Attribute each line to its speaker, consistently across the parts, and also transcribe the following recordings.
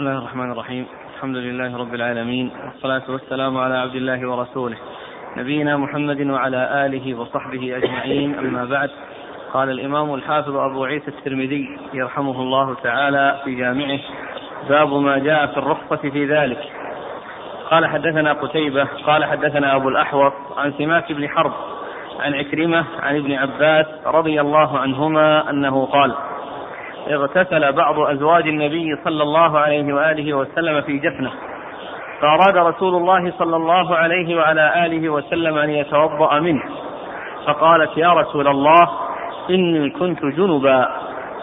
Speaker 1: بسم الله الرحمن الرحيم الحمد لله رب العالمين والصلاة والسلام على عبد الله ورسوله نبينا محمد وعلى آله وصحبه أجمعين أما بعد قال الإمام الحافظ أبو عيسى الترمذي يرحمه الله تعالى في جامعه باب ما جاء في الرخصة في ذلك قال حدثنا قتيبة قال حدثنا أبو الأحوص عن سماك بن حرب عن عكرمة عن ابن عباس رضي الله عنهما أنه قال اغتسل بعض أزواج النبي صلى الله عليه وآله وسلم في جفنة. فأراد رسول الله صلى الله عليه وعلى آله وسلم أن يتوضأ منه. فقالت يا رسول الله إني كنت جنبا.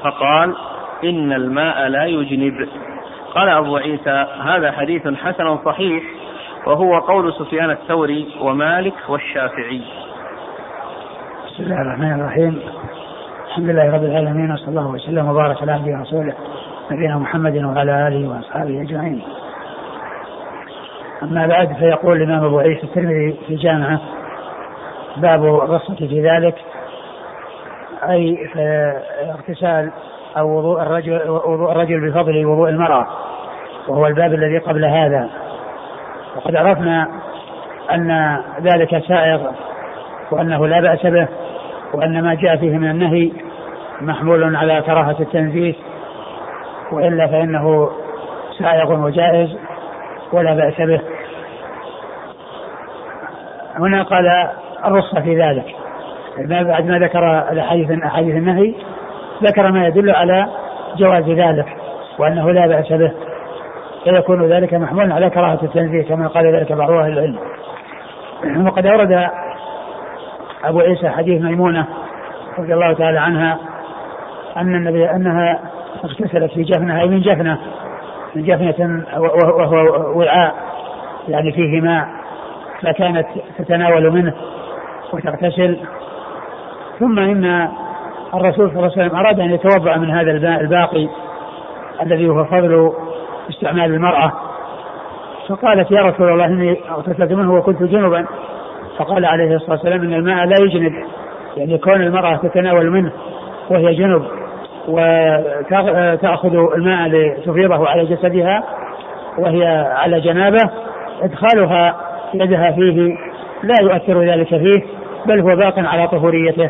Speaker 1: فقال إن الماء لا يجنب. قال أبو عيسى هذا حديث حسن صحيح وهو قول سفيان الثوري ومالك والشافعي.
Speaker 2: بسم الله الرحمن الرحيم. الحمد لله رب العالمين وصلى الله وسلم وبارك على عبده ورسوله نبينا محمد وعلى آله وأصحابه أجمعين. أما بعد فيقول الإمام أبو عيسى الترمذي في جامعه باب الرخصة في ذلك أي في اغتسال أو وضوء الرجل وضوء الرجل بفضل وضوء المرأة وهو الباب الذي قبل هذا وقد عرفنا أن ذلك سائغ وأنه لا بأس به وأن ما جاء فيه من النهي محمول على كراهة التنزيه وإلا فإنه سائغ وجائز ولا بأس به. هنا قال الرخصة في ذلك. بعد ما ذكر الأحاديث أحاديث النهي ذكر ما يدل على جواز ذلك وأنه لا بأس به. فيكون ذلك محمولا على كراهة التنزيه كما قال ذلك بعض أهل العلم. وقد أورد أبو عيسى حديث ميمونة رضي الله تعالى عنها أن النبي أنها اغتسلت في جفنة أي من جفنة؟ من جفنة وهو وعاء يعني فيه ماء فكانت تتناول منه وتغتسل. ثم إن الرسول صلى الله عليه وسلم أراد أن يتوضأ من هذا الماء الباقي الذي هو فضل استعمال المرأة. فقالت يا رسول الله إني اغتسلت منه وكنت جنبا. فقال عليه الصلاة والسلام إن الماء لا يجنب يعني كون المرأة تتناول منه وهي جنب. وتأخذ الماء لتفيضه على جسدها وهي على جنابة إدخالها يدها فيه لا يؤثر ذلك فيه بل هو باق على طهوريته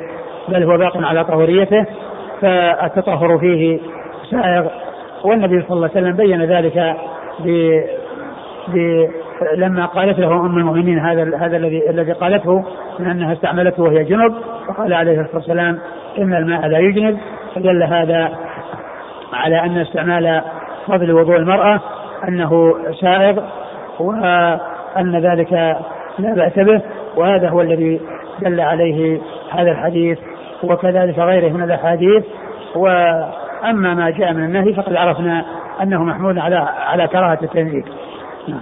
Speaker 2: بل هو باق على طهوريته فالتطهر فيه سائغ. والنبي صلى الله عليه وسلم بين ذلك ب ب لما قالت له أم المؤمنين هذا هذا الذي الذي قالته من أنها استعملته وهي جنب فقال عليه الصلاة والسلام إن الماء لا يجنب فدل هذا على أن استعمال فضل وضوء المرأة أنه سائغ وأن ذلك لا بأس به وهذا هو الذي دل عليه هذا الحديث وكذلك غيره من الأحاديث وأما ما جاء من النهي فقد عرفنا أنه محمول على على كراهة التنزيل. نعم.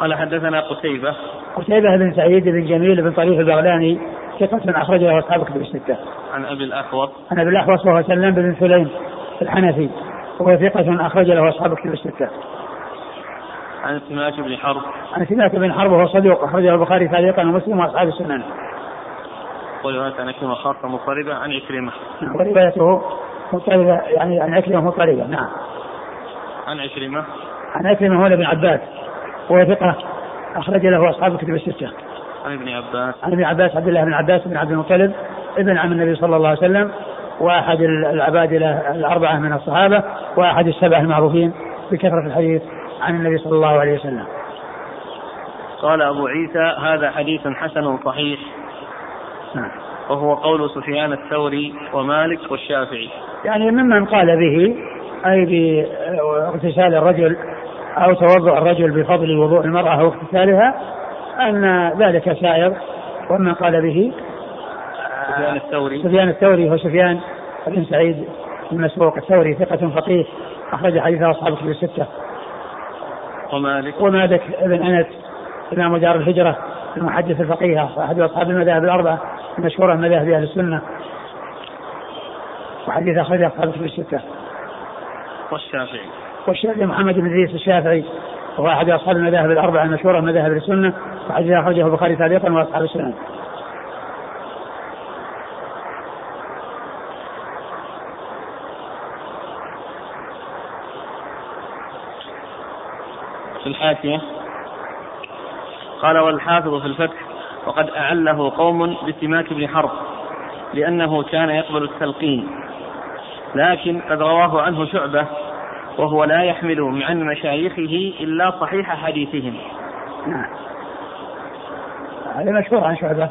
Speaker 1: قال حدثنا قتيبة
Speaker 2: قتيبة بن سعيد بن جميل بن طريف البغلاني ثقة أخرج له أصحاب كتب الستة.
Speaker 1: عن أبي الأحوص
Speaker 2: عن أبي الأحوص وهو سلام بن سليم الحنفي وهو ثقة أخرج له أصحاب كتب الستة.
Speaker 1: عن سماك بن حرب
Speaker 2: عن سماك بن حرب وهو صديق أخرجه البخاري تعليقا ومسلم وأصحاب السنن.
Speaker 1: ورواية عن عكرمة خاصة مضطربة عن عكرمة.
Speaker 2: وروايته مضطربة يعني عن عكرمة مضطربة نعم.
Speaker 1: عن عكرمة
Speaker 2: عن عكرمة هو ابن عباس وهو ثقة أخرج له أصحاب كتب الستة.
Speaker 1: عن ابن عباس
Speaker 2: عن ابن عباس عبد الله بن عباس بن عبد المطلب ابن عم النبي صلى الله عليه وسلم وأحد العبادله الأربعة من الصحابة وأحد السبعه المعروفين بكثرة الحديث عن النبي صلى الله عليه وسلم.
Speaker 1: قال أبو عيسى هذا حديث حسن صحيح
Speaker 2: نعم.
Speaker 1: وهو قول سفيان الثوري ومالك والشافعي
Speaker 2: يعني ممن قال به أي باغتسال الرجل أو توضؤ الرجل بفضل وضوء المرأة واغتسالها أن ذلك سائر ومن قال به؟
Speaker 1: سفيان الثوري.
Speaker 2: سفيان الثوري هو سفيان بن سعيد بن مسروق الثوري ثقة فقيه أخرج حديثه أصحاب كتب الستة.
Speaker 1: ومالك.
Speaker 2: ومالك بن أنس إمام دار الهجرة المحدث الفقيه أحد أصحاب المذاهب الأربعة المشهورة من مذاهب أهل السنة. وحديث أخرجه أصحاب كتب الستة.
Speaker 1: والشافعي.
Speaker 2: والشافعي محمد بن إدريس الشافعي وهو أحد أصحاب المذاهب الأربعة المشهورة من مذاهب السنة. وحديث اخرجه البخاري تعليقا وأصحاب السنن.
Speaker 1: في الحاشية قال والحافظ في الفتح وقد أعله قوم بسماك بن حرب لأنه كان يقبل التلقين. لكن قد رواه عنه شعبة وهو لا يحمل عن مشايخه إلا صحيح حديثهم.
Speaker 2: نعم. هذا مشهور عن شعبة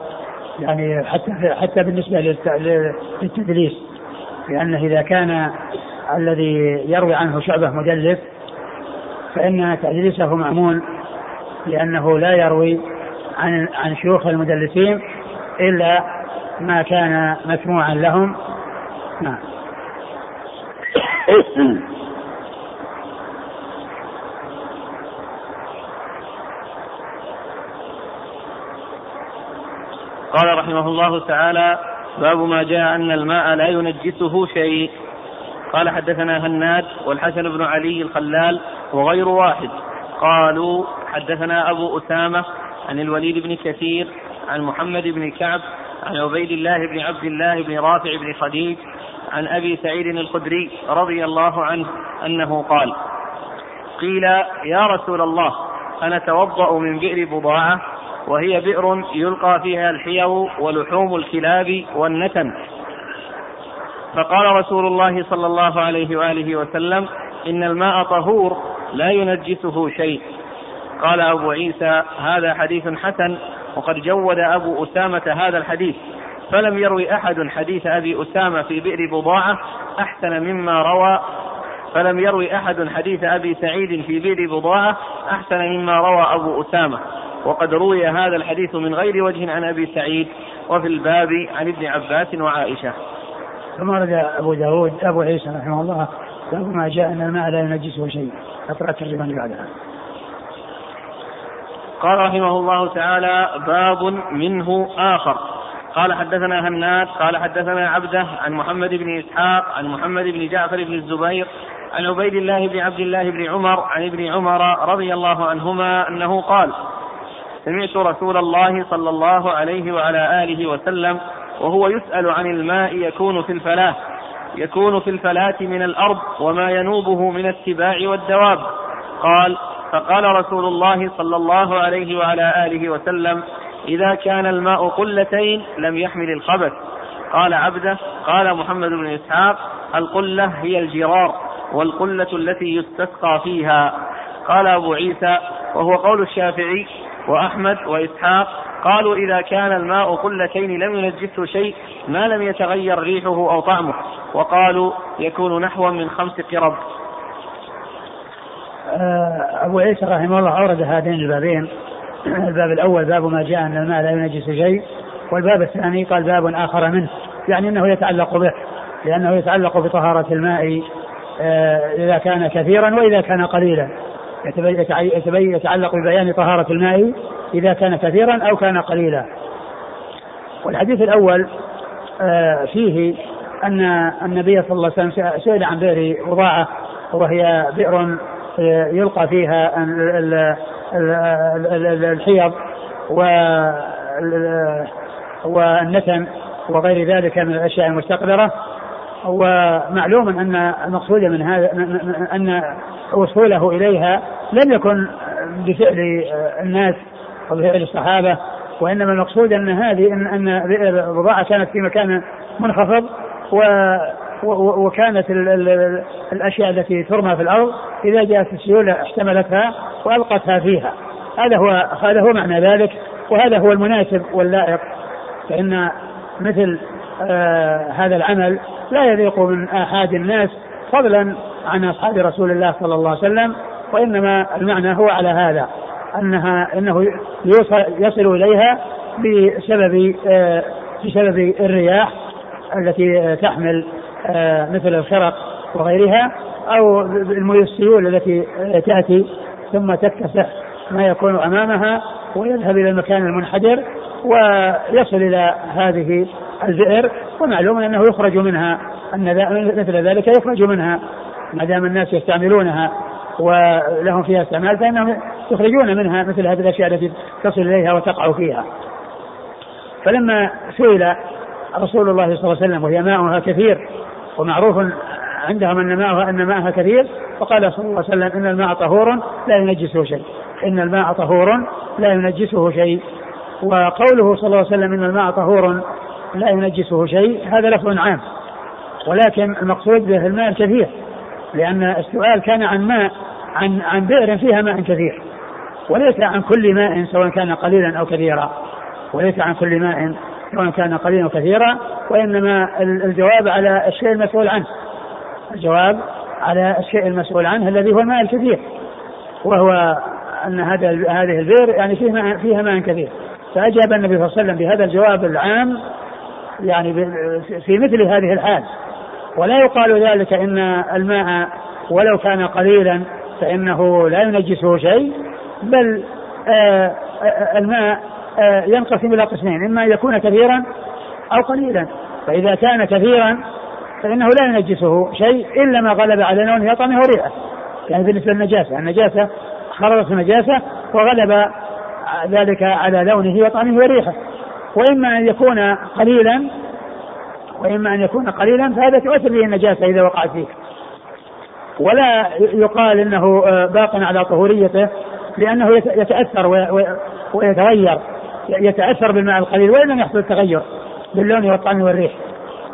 Speaker 2: يعني حتى حتى بالنسبة للتدليس لأنه إذا كان الذي يروي عنه شعبة مدلس فإن تدليسه مأمون لأنه لا يروي عن عن شيوخ المدلسين إلا ما كان مسموعا لهم. نعم.
Speaker 1: قال رحمه الله تعالى باب ما جاء أن الماء لا ينجسه شيء. قال حدثنا هناد والحسن بن علي الخلال وغير واحد. قالوا حدثنا أبو أسامة عن الوليد بن كثير عن محمد بن كعب عن عبيد الله بن عبد الله بن رافع بن خديج عن أبي سعيد الخدري رضي الله عنه أنه قال قيل يا رسول الله أنا توضأ من بئر بضاعة وهي بئر يلقى فيها الحيو ولحوم الكلاب والنتن. فقال رسول الله صلى الله عليه وآله وسلم إن الماء طهور لا ينجسه شيء. قال أبو عيسى هذا حديث حسن وقد جود أبو أسامة هذا الحديث. فلم يروي أحد حديث أبي أسامة في بئر بضاعة أحسن مما روى. فلم يروي أحد حديث أبي سعيد في بئر بضاعة أحسن مما روى أبو أسامة. وقد روي هذا الحديث من غير وجه عن أبي سعيد وفي الباب عن ابن عباس وعائشة.
Speaker 2: ثم ورد أبو داود أبو عيسى رحمه الله باب ما جاء إن الماء لا ينجسه شيء. أقرأ الترجمة اللي بعدها.
Speaker 1: قال رحمه الله تعالى باب منه آخر قال حدثنا هناد قال حدثنا عبده عن محمد بن إسحاق عن محمد بن جعفر بن الزبير عن عبيد الله بن عبد الله بن عمر عن ابن عمر رضي الله عنهما أنه قال سمعت رسول الله صلى الله عليه وعلى آله وسلم وهو يسأل عن الماء يكون في الفلاة يكون في الفلاة من الأرض وما ينوبه من السباع والدواب. قال فقال رسول الله صلى الله عليه وعلى آله وسلم إذا كان الماء قلتين لم يحمل الخبث. قال عبده قال محمد بن إسحاق القلة هي الجرار والقلة التي يستسقى فيها. قال أبو عيسى وهو قول الشافعي وأحمد وإسحاق قالوا إذا كان الماء قلتين لم ينجسه شيء ما لم يتغير ريحه أو طعمه. وقالوا يكون نحو من خمس قرب.
Speaker 2: آه، أبو عيسى رحمه الله أورد هذين البابين. الباب الأول باب ما جاء أن الماء لا ينجس شيء. والباب الثاني قال باب آخر منه. يعني أنه يتعلق به لأنه يتعلق بطهارة الماء آه، إذا كان كثيرا وإذا كان قليلا. يتعلق ببيان طهارة الماء إذا كان كثيرا أو كان قليلا. والحديث الأول آه، فيه أن النبي صلى الله عليه وسلم سئل عن بئر وضاعة وهي بئر آه، يلقى فيها الحيض والنتن وغير ذلك من الأشياء المستقذرة. ومعلوم أن المقصود من هذا أن وصوله إليها لم يكن بفعل الناس وبفعل الصحابة وإنما المقصود أن هذه أن أن البضاعة كانت في مكان منخفض و وكانت ال ال الأشياء التي ترمى في الأرض إذا جاءت السيوله احتملتها وألقتها فيها. هذا هو هذا هو معنى ذلك وهذا هو المناسب واللائق فإن مثل آه هذا العمل لا يليق من احاد الناس فضلا عن أصحاب رسول الله صلى الله عليه وسلم وإنما المعنى هو على هذا إنه يوصل يصل إليها بسبب آه بسبب الرياح التي تحمل آه مثل الخرق وغيرها أو السيول التي تأتي ثم تكتسح ما يكون أمامها ويذهب إلى المكان المنحدر ويصل إلى هذه البئر ومعلوم أنه يخرج منها أن مثل ذلك يخرج منها ما دام الناس يستعملونها ولهم فيها استعمال فإنهم يخرجون منها مثل هذه الأشياء التي تصل إليها وتقع فيها. فلما سئل رسول الله صلى الله عليه وسلم وهي ماؤها كثير ومعروف عندهم أن ماءها أن ماءها كثير فقال صلى الله عليه وسلم إن الماء طهور لا ينجسه شيء إن الماء طهور لا ينجسه شيء وقوله صلى الله عليه وسلم إن الماء طهور لا ينجسه شيء هذا لفظ عام. ولكن المقصود به الماء الكثير لأن السؤال كان عن ماء عن عن بئر فيها ماء كثير. وليس عن كل ماء سواء كان قليلا أو كثيرا. وليس عن كل ماء سواء كان قليلا أو كثيرا. وإنما الجواب على الشيء المسؤول عنه. الجواب على الشيء المسؤول عنه الذي هو الماء الكثير. وهو أن هذا هذه البئر يعني فيه ماء فيها ماء كثير. فأجاب النبي صلى الله عليه وسلم بهذا الجواب العام يعني في مثل هذه الحال. ولا يقال ذلك إن الماء ولو كان قليلا فإنه لا ينجسه شيء بل آه، آه، الماء آه، ينقسم إلى قسمين إما أن يكون كثيرا أو قليلا. فإذا كان كثيرا فإنه لا ينجسه شيء إلا ما غلب على لونه وطعمه وريحة. يعني بالنسبة للنجاسة النجاسة خرجت النجاسة وغلب ذلك على لونه وطعمه وريحة. وإما أن يكون قليلا وإما أن يكون قليلا فهذا تؤثر به النجاسة إذا وقعت فيه ولا يقال إنه آه، باق على طهوريته لأنه يتأثر ويتغير يتأثر بالماء القليل وإن لم يحصل التغير باللون والطعم والريح.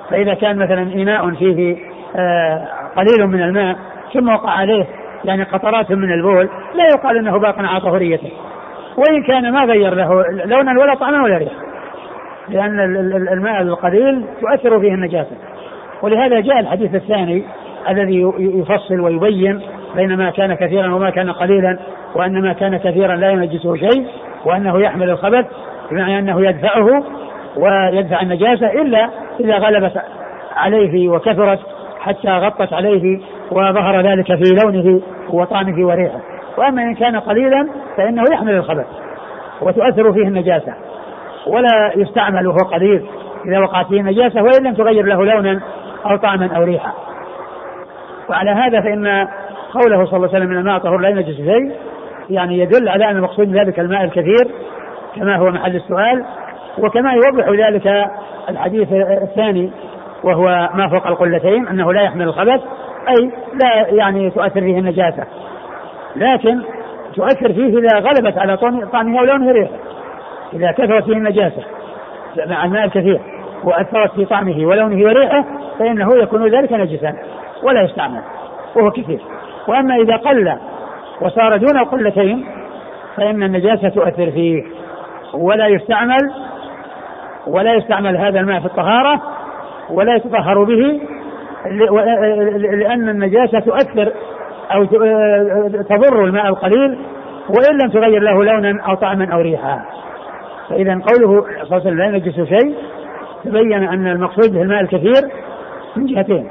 Speaker 2: فإذا كان مثلا إناء فيه آه، قليل من الماء ثم وقع عليه يعني قطرات من البول لا يقال إنه باق على طهوريته. وإن كان ما غير له لونا ولا طعما ولا ريحه لأن الماء القليل تؤثر فيه النجاسة. ولهذا جاء الحديث الثاني الذي يفصل ويبين بين ما كان كثيرا وما كان قليلا وأن ما كان كثيرا لا ينجسه شيء وأنه يحمل الخبث بمعنى أنه يدفعه ويدفع النجاسة إلا إذا غلبت عليه وكثرت حتى غطت عليه وظهر ذلك في لونه وطعمه وريحه. وأما إن كان قليلا فإنه يحمل الخبث وتؤثر فيه النجاسة. ولا يستعمل وهو قليل إذا وقعت فيه نجاسة وإن لم تغير له لونا أو طعما أو ريحا. وعلى هذا فإن قوله صلى الله عليه وسلم من الماء طهور لا ينجس شيء يعني يدل على أن المقصود ذلك الماء الكثير كما هو محل السؤال وكما يوضح ذلك الحديث الثاني وهو ما فوق القلتين أنه لا يحمل الخبث أي لا يعني تؤثر فيه النجاسة. لكن تؤثر فيه إذا غلبت على طعمه ولونه ريحه. إذا كثرت فيه النجاسة مع الماء الكثير وأثرت في طعمه ولونه وريحه فإنه يكون ذلك نجسا ولا يستعمل وهو كثير. وأما إذا قل وصار دون القلتين فإن النجاسة تؤثر فيه ولا يستعمل ولا يستعمل هذا الماء في الطهارة ولا يتطهر به لأن النجاسة تؤثر أو تضر الماء القليل وإن لم تغير له لونا أو طعما أو ريحا. فإذا قوله صلى الله عليه وسلم لا ينجس شيء تبين أن المقصود به الماء الكثير من جهتين.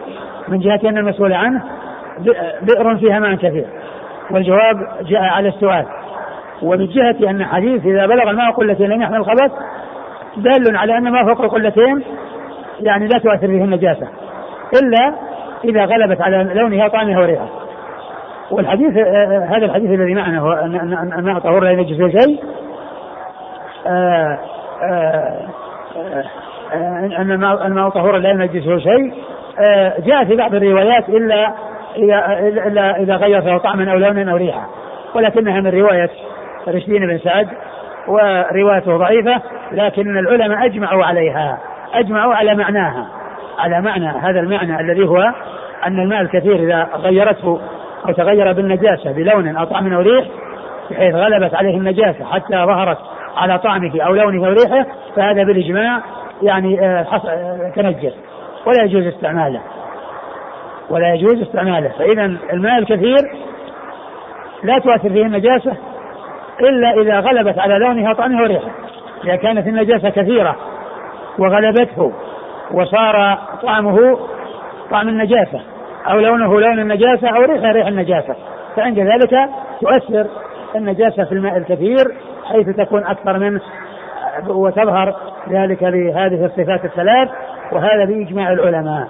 Speaker 2: من جهة أن المسؤول عنه بئر فيها ماء كثير. والجواب جاء على السؤال. ومن جهة أن حديث إذا بلغ الماء قلتين لم يحمل الخبث دال على أن ما فوق القلتين يعني لا تؤثر به النجاسة. إلا إذا غلبت على لونها وطعمها وريحها. والحديث هذا الحديث الذي معنا هو أن الماء طهور لا ينجس شيء. آه، آه، آه، أن الماء طهورا لا ينجسه شيء. جاء في بعض الروايات إلا إلا إذا غير طعما أو لونا أو ريحا ولكنها من رواية رشدين بن سعد وروايته ضعيفة لكن العلماء أجمعوا عليها. أجمعوا على معناها. على معنى هذا المعنى الذي هو أن الماء الكثير إذا غيرته أو تغير بالنجاسة بلون أو طعم أو ريح بحيث غلبت عليه النجاسة حتى ظهرت على طعمه أو لونه أو ريحه فهذا بالإجماع يعني تنجس آه، آه، ولا يجوز استعماله. ولا يجوز استعماله. فاذا الماء الكثير لا تؤثر فيه النجاسة إلا إذا غلبت على لونها وطعمه وريحه. إذا كانت النجاسة كثيرة وغلبته وصار طعمه طعم النجاسة أو لونه لون النجاسة أو ريحه ريح النجاسة. فعند ذلك تؤثر النجاسة في الماء الكثير حيث تكون أكثر منه وتظهر ذلك بهذه الصفات الثلاث وهذا بإجماع العلماء.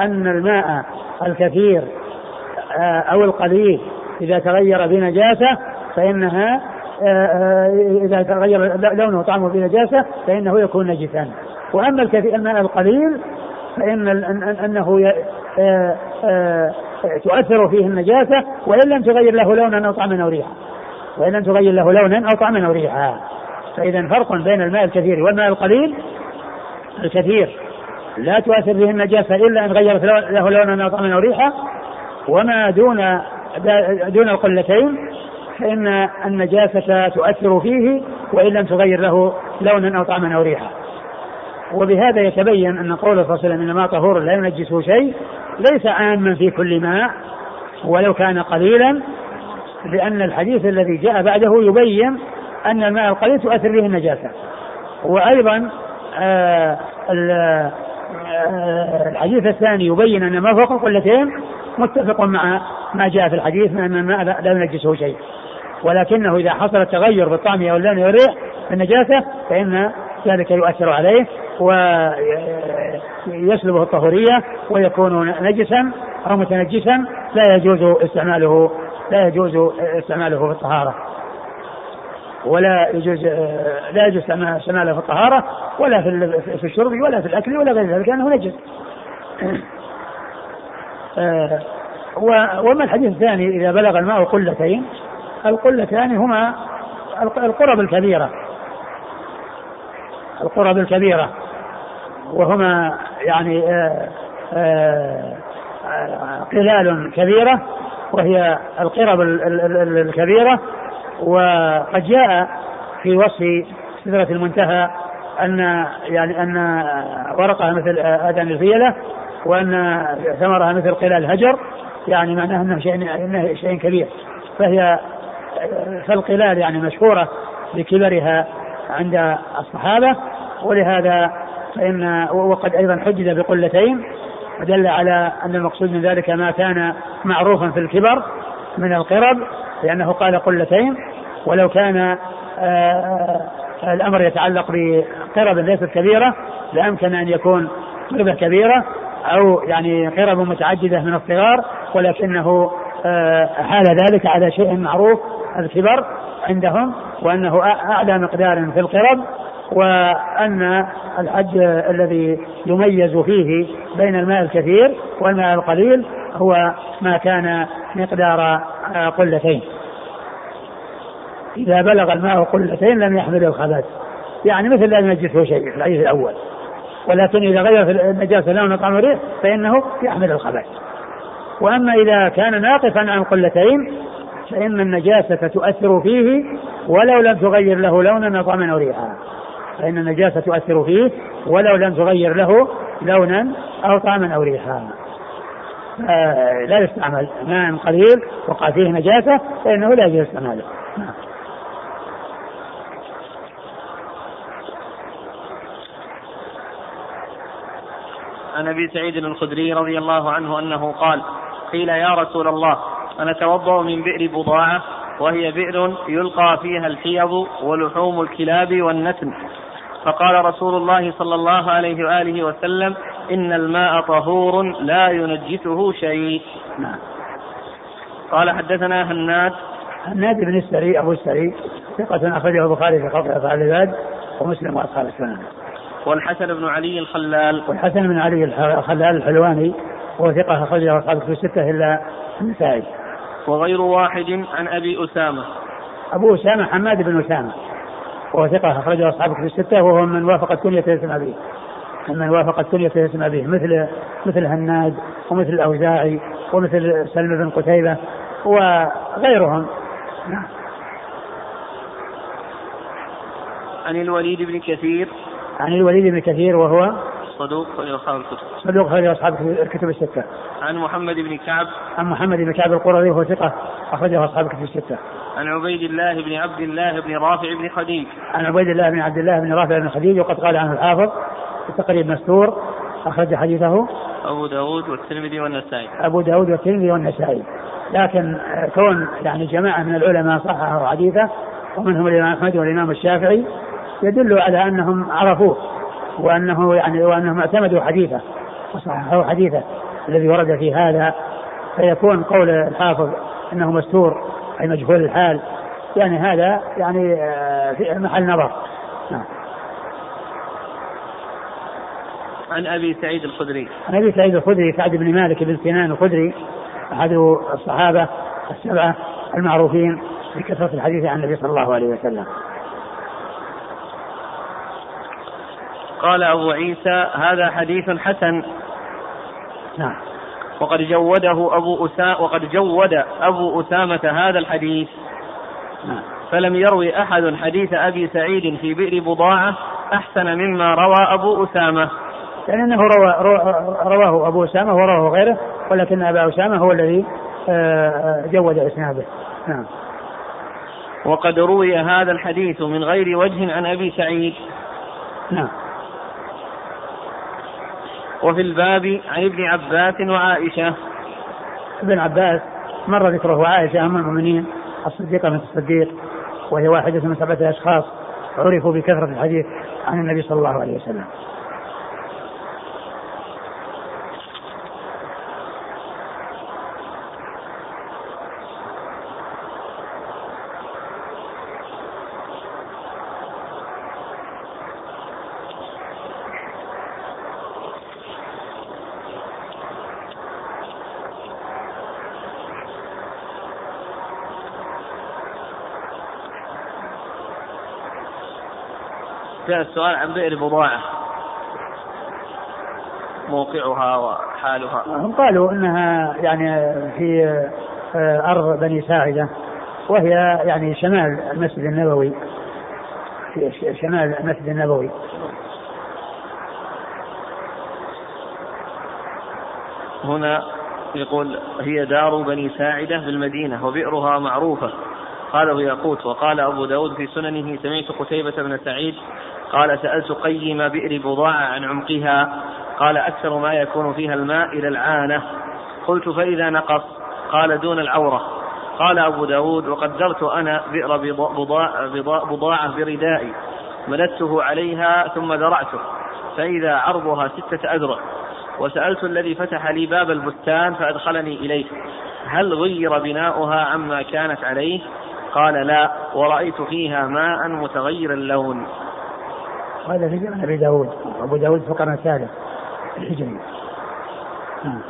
Speaker 2: أن الماء الكثير آه، أو القليل إذا تغير بنجاسة فإنها آه، آه، إذا تغير لونه وطعمه بنجاسة فإنه يكون نجسا. وأما الكثير الماء القليل فإن أنه تؤثر فيه النجاسة وإن لم تغير له لونا أو طعما أو ريحا. وإن لم تغير له لونا أو طعما أو ريحا. فإذا فرق بين الماء الكثير والماء القليل الكثير. لا تؤثر به النجاسة إلا أن غيرت له لونا أو طعما أو ريحا. وما دون دون القلتين فإن النجاسة تؤثر فيه وإن لم تغير له لونا أو طعما أو ريحا. وبهذا يتبين أن قول صلى الله عليه وسلم إن الماء طهور لا ينجسه شيء ليس عاما في كل ماء ولو كان قليلا لأن الحديث الذي جاء بعده يبين أن الماء القليل تؤثر به النجاسة. وأيضا آه آه الحديث الثاني يبين أن ما فوق القلتين متفق مع ما جاء في الحديث من أن الماء لا ينجسه شيء. ولكنه إذا حصل التغير بالطعم أو اللون والريح النجاسة فإن ذلك يؤثر عليه ويسلبه الطهورية ويكون نجسا أو متنجسا لا يجوز استعماله لا يجوز استعماله في الطهارة. ولا يجوز لا يجوز استعماله في الطهارة ولا في الشرب ولا في الأكل ولا غير ذلك لأنه نجس. وما الحديث الثاني إذا بلغ الماء قلتين القلتان هما القرب الكبيرة. القرب الكبيرة. وهما يعني آه، آه، قلال كبيرة وهي القرب الكبيرة وقد جاء في وصف سدرة المنتهى أن يعني أن ورقها مثل آذان الفيلة وأن ثمرها مثل قلال الهجر يعني معناه أنه شيء أنه شيء كبير. فهي فالقلال يعني مشهورة بكبرها عند الصحابة ولهذا فإن وقد أيضا حدد بقلتين ودل على أن المقصود من ذلك ما كان معروفا في الكبر من القرب لأنه قال قلتين ولو كان آه، آه، الأمر يتعلق بقرب ليست كبيرة لأمكن أن يكون قربة كبيرة أو يعني قرب متعددة من الصغار ولكنه آه، حال ذلك على شيء معروف الكبر عندهم وأنه أعلى مقدار في القرب وأن الحج الذي يميز فيه بين الماء الكثير والماء القليل هو ما كان مقدار قلتين. إذا بلغ الماء قلتين لم يحمل الخبث يعني مثل لا ينجسه شيء في الحديث الأول. ولكن إذا غير النجاسة لون طعم ريح فإنه يحمل الخبث وأما إذا كان ناقصا عن قلتين فإن النجاسة تؤثر فيه ولو لم تغير له لونا طعما أو ريحا فإن النجاسة تؤثر فيه ولو لم تغير له لونا أو طعما أو ريحا. لا يستعمل. ماء قليل وقع فيه نجاسة فإنه لا يجوز استعماله. نعم.
Speaker 1: عن أبي سعيد الخدري رضي الله عنه أنه قال قيل يا رسول الله أنا اتوضا من بئر بضاعة وهي بئر يلقى فيها الحيض ولحوم الكلاب والنتن. فقال رسول الله صلى الله عليه وآله وسلم إن الماء طهور لا ينجسه شيء نعم قال حدثنا هناد
Speaker 2: هناد بن السري أبو السري ثقة أخرجه البخاري في خلق أفعال العباد ومسلم وأصحاب السنن.
Speaker 1: والحسن بن علي الخلال
Speaker 2: والحسن بن علي الخلال الحلواني وهو ثقة أخرجه أصحاب الكتب الستة إلا النسائي.
Speaker 1: وغير واحد عن أبي أسامة.
Speaker 2: أبو أسامة حماد بن أسامة وهو ثقة أخرجه أصحاب الكتب الستة وهو من وافقت كنية اسم أبيه. من وافقت كنية اسم أبيه مثل مثل هناد ومثل الأوزاعي ومثل سلم بن قتيبة وغيرهم. نعم.
Speaker 1: عن الوليد بن كثير
Speaker 2: عن الوليد بن كثير وهو
Speaker 1: صدوق أصحاب الكتب
Speaker 2: صدوق خرج أصحاب الكتب الستة
Speaker 1: عن محمد بن كعب
Speaker 2: عن محمد بن كعب القرظي وهو ثقة أخرجه أصحاب الكتب الستة
Speaker 1: عن عبيد الله بن عبد الله بن رافع بن خديج.
Speaker 2: عن عبيد الله بن عبد الله بن رافع بن خديج وقد قال عنه الحافظ تقريب مستور أخرج حديثه.
Speaker 1: أبو داود والترمذي والنسائي.
Speaker 2: أبو داود والترمذي والنسائي. لكن كون يعني جماعة من العلماء صححوا حديثه ومنهم الإمام أحمد والإمام الشافعي يدل على أنهم عرفوه وأنه يعني وأنهم اعتمدوا حديثه وصححوا حديثه الذي ورد في هذا. فيكون قول الحافظ إنه مستور أي مجهول الحال. يعني هذا يعني آه، في محل نظر. نعم.
Speaker 1: عن أبي سعيد الخدري.
Speaker 2: عن أبي سعيد الخدري سعد بن مالك بن سنان الخدري أحد الصحابة السبعة المعروفين بكثره الحديث عن النبي صلى الله عليه وسلم.
Speaker 1: قال أبو عيسى هذا حديث حسن.
Speaker 2: نعم.
Speaker 1: وقد جوده أبو اسامه وقد جود أبو أسامة هذا الحديث. فلم يروي أحد حديث أبي سعيد في بئر بضاعة أحسن مما روى أبو أسامة.
Speaker 2: يعني أنه روى رواه أبو أسامة ورواه غيره ولكن أبا أسامة هو الذي آه، آه، جود إسناده. نعم.
Speaker 1: وقد روي هذا الحديث من غير وجه عن أبي سعيد.
Speaker 2: نعم.
Speaker 1: وفي الباب عن ابن عباس وعائشة.
Speaker 2: ابن عباس مر ذكره عائشة ام المؤمنين الصديقة بنت الصديق وهي واحدة من سبعة أشخاص عرفوا بكثرة الحديث عن النبي صلى الله عليه وسلم.
Speaker 1: السؤال عن بئر بضاعة موقعها وحالها.
Speaker 2: هم قالوا إنها يعني في آه، أرض بني ساعدة وهي يعني شمال المسجد النبوي. في شمال المسجد النبوي.
Speaker 1: هنا يقول هي دار بني ساعدة بالمدينة وبئرها معروفة. قاله ياقوت وقال أبو داود في سننه سمعت قتيبة بن سعيد قال سألت قيم بئر بضاعة عن عمقها. قال أكثر ما يكون فيها الماء إلى العانة. قلت فإذا نقص. قال دون العورة. قال أبو داود وقدرت أنا بئر بضاعة, بضاعة بردائي. مددته عليها ثم ذرعته فإذا عرضها ستة أذرع. وسألت الذي فتح لي باب البستان فأدخلني إليه. هل غير بناؤها عما كانت عليه؟ قال لا. ورأيت فيها ماء متغير اللون.
Speaker 2: وهذا في زمن أبي داود. أبو داود في القرن الثالث الهجري نعم.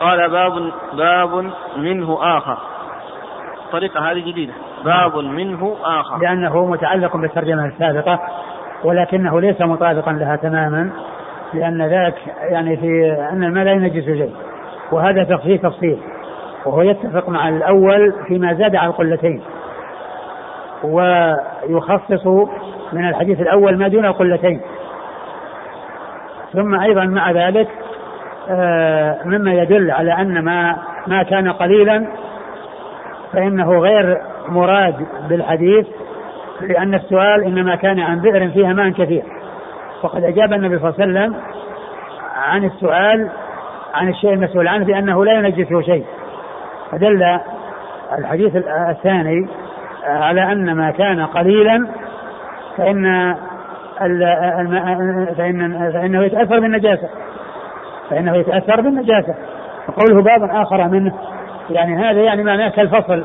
Speaker 1: قال باب باب منه آخر. الطريقة هذه جديدة. باب منه آخر.
Speaker 2: لأنه متعلق بالترجمة السابقة ولكنه ليس مطابقا لها تماما. لأن ذاك يعني في أن الماء لا ينجس شيء. وهذا تفصيل تفصيل. وهو يتفق مع الأول فيما زاد على القلتين. ويخصص من الحديث الأول ما دون القلتين. ثم أيضا مع ذلك آه، مما يدل على أن ما ما كان قليلا فإنه غير مراد بالحديث لأن السؤال إنما كان عن بئر فيها ماء كثير. وقد أجاب النبي صلى الله عليه وسلم عن السؤال عن الشيء المسؤول عنه بأنه لا ينجسه شيء. فدل الحديث الثاني على أن ما كان قليلا فإن فإن فإنه يتأثر بالنجاسة. فإنه يتأثر بالنجاسة. وقوله باب آخر منه يعني هذا يعني معناه كالفصل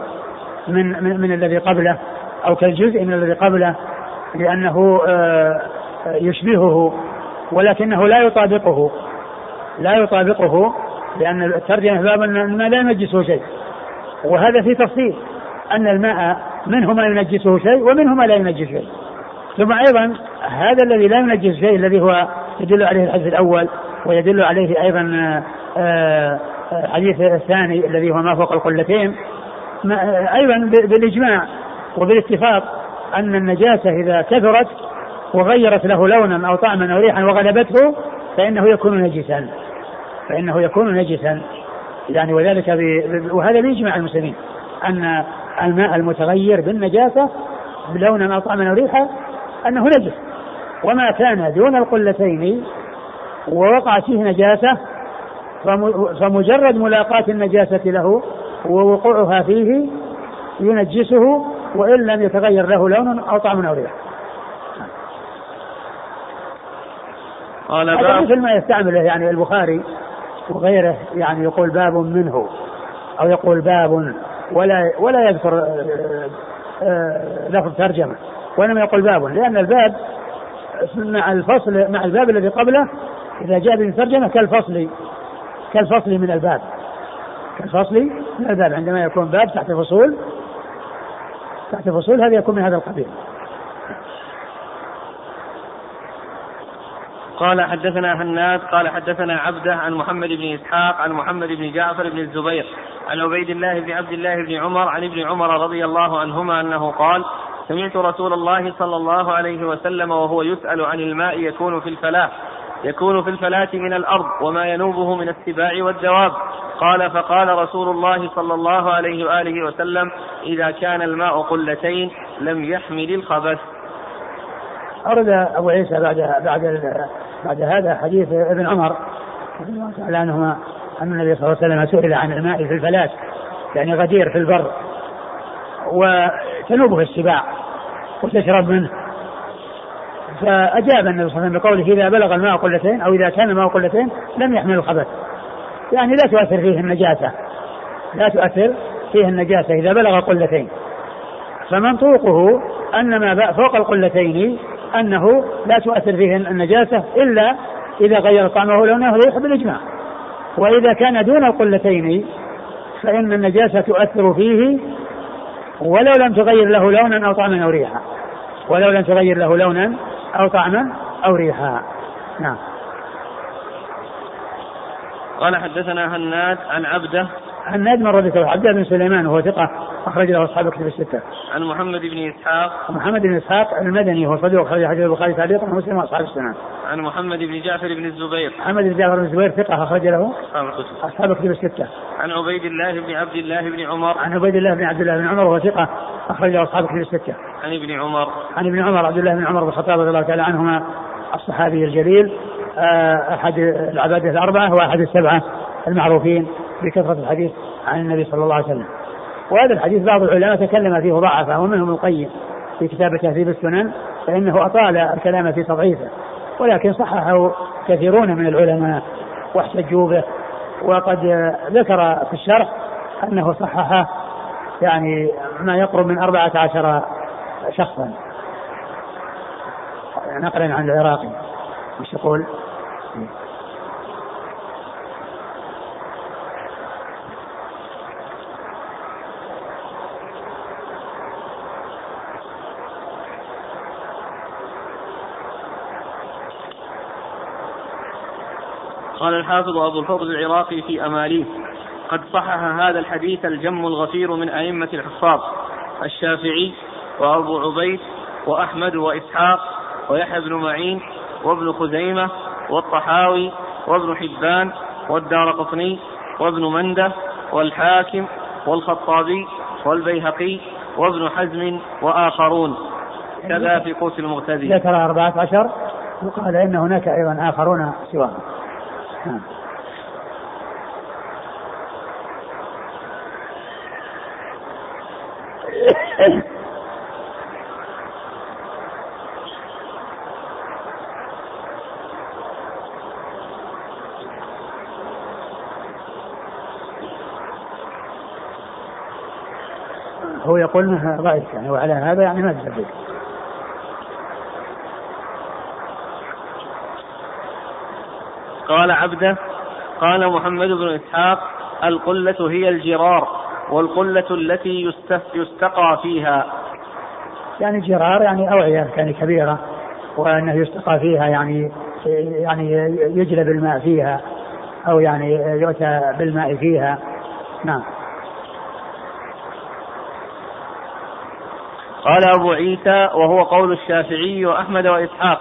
Speaker 2: من من, من الذي قبله أو كالجزء من الذي قبله لأنه آه يشبهه ولكنه لا يطابقه. لا يطابقه لأن الترجمة باب الماء لا ينجسه شيء. وهذا في تفصيل أن الماء منه ما ينجسه شيء ومنه ما لا ينجس شيء. ثم أيضا هذا الذي لا ينجس شيء الذي هو يدل عليه الحديث الأول ويدل عليه أيضا آه، آه، الحديث الثاني الذي هو ما فوق القلتين. أيضا بالإجماع وبالاتفاق أن النجاسة إذا كثرت وغيرت له لونا أو طعما أو ريحا وغلبته فإنه يكون نجسا. فإنه يكون نجسا. يعني وذلك. وهذا بإجماع المسلمين أن الماء المتغير بالنجاسة بلونا أو طعما أو ريحا أنه نجس. وما كان دون القلتين ووقع فيه نجاسة فمجرد ملاقاة النجاسة له ووقوعها فيه ينجسه وإن لم يتغير له لون أو طعم أو ريح. قال باب مثل ما يستعمله يعني البخاري وغيره يعني يقول باب منه أو يقول باب ولا ولا يذكر آه، آه، لفظ ترجمة وإنما يقول باب لأن الباب مع الفصل مع الباب الذي قبله إذا جاء بالترجمة كالفصل كالفصل من الباب كالفصل من الباب عندما يكون باب تحت فصول تحت فصول هذا يكون من هذا القبيل.
Speaker 1: قال حدثنا هناد قال حدثنا عبده عن محمد بن إسحاق عن محمد بن جعفر بن الزبير عن عبيد الله بن عبد الله بن عمر عن ابن عمر رضي الله عنهما أنه قال سمعت رسول الله صلى الله عليه وسلم وهو يسأل عن الماء يكون في الفلاة يكون في الفلاة من الأرض وما ينوبه من السباع والدواب. قال فقال رسول الله صلى الله عليه وآله وسلم إذا كان الماء قلتين لم يحمل الخبث.
Speaker 2: أرد أبو عيسى بعد بعد بعد هذا حديث ابن عمر رضي الله تعالى عنهما أن النبي صلى الله عليه وسلم سئل عن الماء في الفلاة يعني غدير في البر وتنوبه السباع وتشرب منه. فأجاب النبي صلى الله عليه وسلم بقوله إذا بلغ الماء قلتين أو إذا كان الماء قلتين لم يحمل الخبث. يعني لا تؤثر فيه النجاسة لا تؤثر فيه النجاسة إذا بلغ قلتين. فمنطوقه أن ما فوق القلتين أنه لا تؤثر فيه النجاسة إلا إذا غير طعمه لونه ويحب بالإجماع وإذا كان دون القلتين فإن النجاسة تؤثر فيه ولو لم تغير له لونا أو طعما أو ريحا. ولو لم تغير له لونا أو طعما أو ريحا. نعم.
Speaker 1: قال حدثنا هناد عن عبده
Speaker 2: هناد من رد عبد بن سليمان وهو ثقة أخرج له أصحاب كتب الستة.
Speaker 1: عن محمد بن إسحاق
Speaker 2: محمد بن إسحاق المدني هو صدوق أخرج حديث البخاري تعليقا ومسلم وأصحاب السنن.
Speaker 1: عن محمد بن جعفر بن الزبير.
Speaker 2: محمد بن جعفر بن الزبير ثقة أخرج له أصحاب كتب الستة.
Speaker 1: عن عبيد الله بن عبد الله بن عمر.
Speaker 2: عن عبيد الله بن عبد الله بن عمر وهو ثقة أخرج له أصحاب كتب الستة.
Speaker 1: عن ابن عمر.
Speaker 2: عن ابن عمر عبد الله بن عمر بن الخطاب رضي الله تعالى عنهما الصحابي الجليل آه، أحد العبادة الأربعة وأحد السبعة المعروفين بكثرة الحديث عن النبي صلى الله عليه وسلم. وهذا الحديث بعض العلماء تكلم فيه ضعفه ومنهم القيم في كتاب تهذيب السنن فإنه أطال الكلام في تضعيفه ولكن صححه كثيرون من العلماء واحتجوا به. وقد ذكر في الشرح أنه صححه يعني ما يقرب من أربعة عشر شخصا. نقلا عن العراقي مش يقول؟
Speaker 1: قال الحافظ أبو الفضل العراقي في أماليه. قد صحح هذا الحديث الجم الغفير من أئمة الحفاظ الشافعي وأبو عبيد وأحمد وإسحاق ويحيى بن معين وابن خزيمة والطحاوي وابن حبان والدار قطني وابن منده والحاكم والخطابي والبيهقي وابن حزم وآخرون. كذا في قوس المغتدي
Speaker 2: ذكر أربعة عشر وقال إن هناك أيضا آخرون سواهم. هو يقول انها ضعيف يعني وعلى هذا يعني ما تسبب
Speaker 1: قال عبده قال محمد بن إسحاق القلة هي الجرار والقلة التي يستقى فيها.
Speaker 2: يعني جرار يعني أوعية يعني كبيرة وأنه يستقى فيها يعني يعني يجلب الماء فيها أو يعني يؤتى بالماء فيها. نعم.
Speaker 1: قال أبو عيسى وهو قول الشافعي وأحمد وإسحاق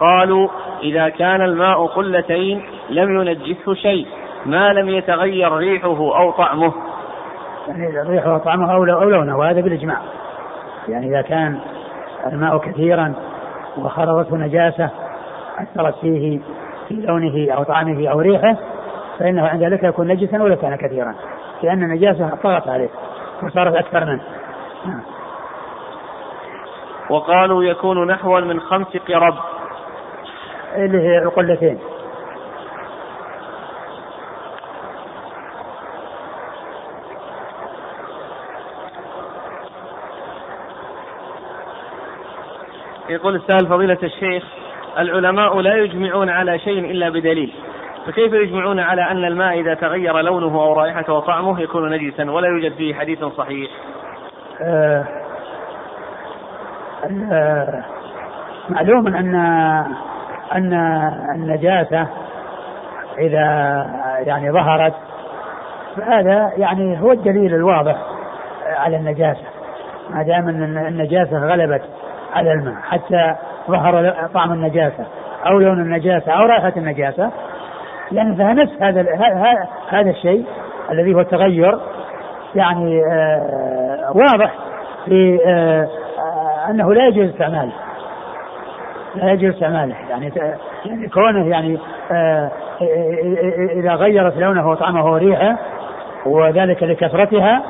Speaker 1: قالوا إذا كان الماء قلتين لم ينجسه شيء ما لم يتغير ريحه أو طعمه.
Speaker 2: يعني ريحه وطعمه أو لونه وهذا بالإجماع. يعني إذا كان الماء كثيرا وخرجته نجاسة أثرت فيه في لونه أو طعمه أو ريحه فإنه عند ذلك يكون نجسا ولو كان كثيرا. لأن النجاسة طغت عليه وصارت أكثر منه.
Speaker 1: وقالوا يكون نحوا من خمس قرب.
Speaker 2: له عقلتين
Speaker 1: يقول السائل فضيلة الشيخ العلماء لا يجمعون على شيء إلا بدليل. فكيف يجمعون على أن الماء إذا تغير لونه أو رائحته وطعمه يكون نجسا ولا يوجد فيه حديث صحيح؟
Speaker 2: آه, آه، معلوم أن أن النجاسة إذا يعني ظهرت فهذا يعني هو الدليل الواضح على النجاسة. ما دام أن النجاسة غلبت على الماء حتى ظهر طعم النجاسة أو لون النجاسة أو رائحة النجاسة يعني فنفس هذا هذا الشيء الذي هو التغير يعني آه واضح في آه أنه لا يجوز استعماله. لا يجوز استعماله يعني كونه يعني آه إذا غيرت لونه وطعمه وريحه وذلك لكثرتها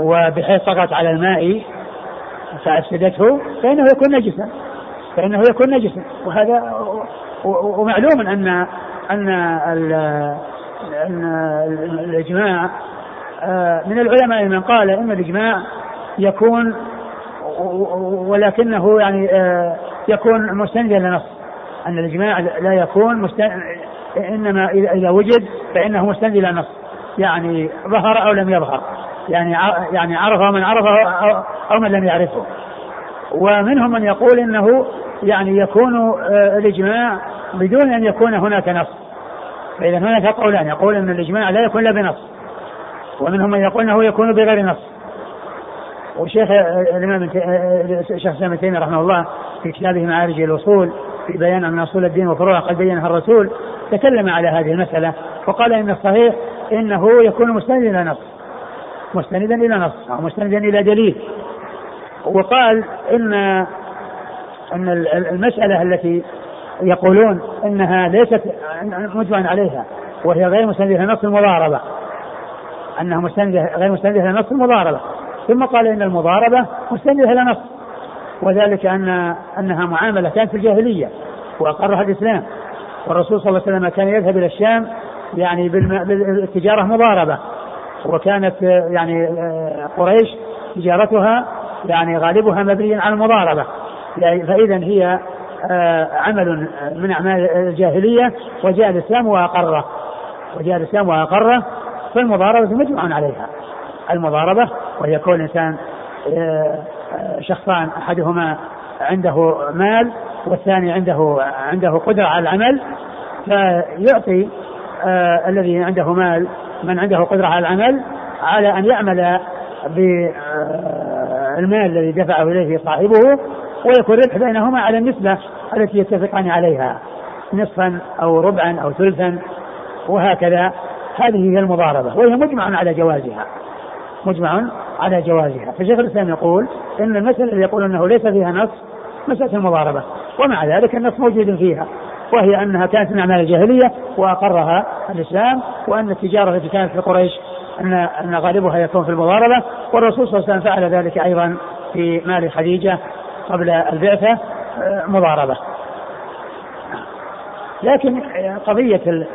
Speaker 2: وبحيث طغت على الماء فأفسدته فإنه يكون نجسا. فإنه يكون نجسا. وهذا ومعلوم أن أن الإجماع آه، من العلماء من قال إن الإجماع يكون ولكنه يعني آه، يكون مستندا لنص. أن الإجماع لا يكون مستند إنما اذا وجد فإنه مستند إلى نص. يعني ظهر أو لم يظهر. يعني يعني عرفه من عرفه أو من لم يعرفه. ومنهم من يقول إنه يعني يكون آه، الإجماع بدون أن يكون هناك نص. فإذا هناك قولان. يقول إن الإجماع لا يكون إلا بنص. ومنهم من يقول إنه يكون بغير نص. وشيخ الإمام الشيخ الإسلام ابن تيمية رحمه الله في كتابه معارج الاصول في بيان أن أصول الدين وفروعه قد بينها الرسول تكلم على هذه المسألة وقال إن الصحيح إنه يكون مستندا إلى نص. مستندا إلى نص أو مستندا إلى دليل. وقال إن أن المسألة التي يقولون إنها ليست مجمع عليها وهي غير مستنده إلى نص المضاربة. أنها مستنده غير مستنده إلى نص المضاربة. ثم قال إن المضاربة مستندة إلى نص. وذلك أن أنها معامله كانت في الجاهلية وأقرها الإسلام. والرسول صلى الله عليه وسلم كان يذهب إلى الشام يعني بالتجارة مضاربة. وكانت يعني قريش تجارتها يعني غالبها مبني على المضاربة. يعني فاذا هي آه، عمل من أعمال الجاهلية وجاء الإسلام وأقره. وجاء الإسلام وأقره فالمضاربة مجمع عليها. المضاربة وهي كون إنسان آه، شخصان أحدهما عنده مال والثاني عنده عنده قدرة على العمل فيعطي آه الذي عنده مال من عنده قدرة على العمل على أن يعمل بالمال الذي دفعه إليه صاحبه ويكون الربح بينهما على النسبة التي يتفقان عليها نصفا أو ربعا أو ثلثا وهكذا. هذه هي المضاربة وهي مجمع على جوازها. مجمع على جوازها. فشيخ الإسلام يقول إن المسألة اللي يقول أنه ليس فيها نص مسألة المضاربة ومع ذلك النص موجود فيها وهي أنها كانت من أعمال الجاهلية وأقرها الإسلام وأن التجارة التي كانت في قريش أن أن غالبها يكون في المضاربة والرسول صلى الله عليه وسلم فعل ذلك أيضا في مال خديجة قبل البعثة آه، مضاربة. لكن قضية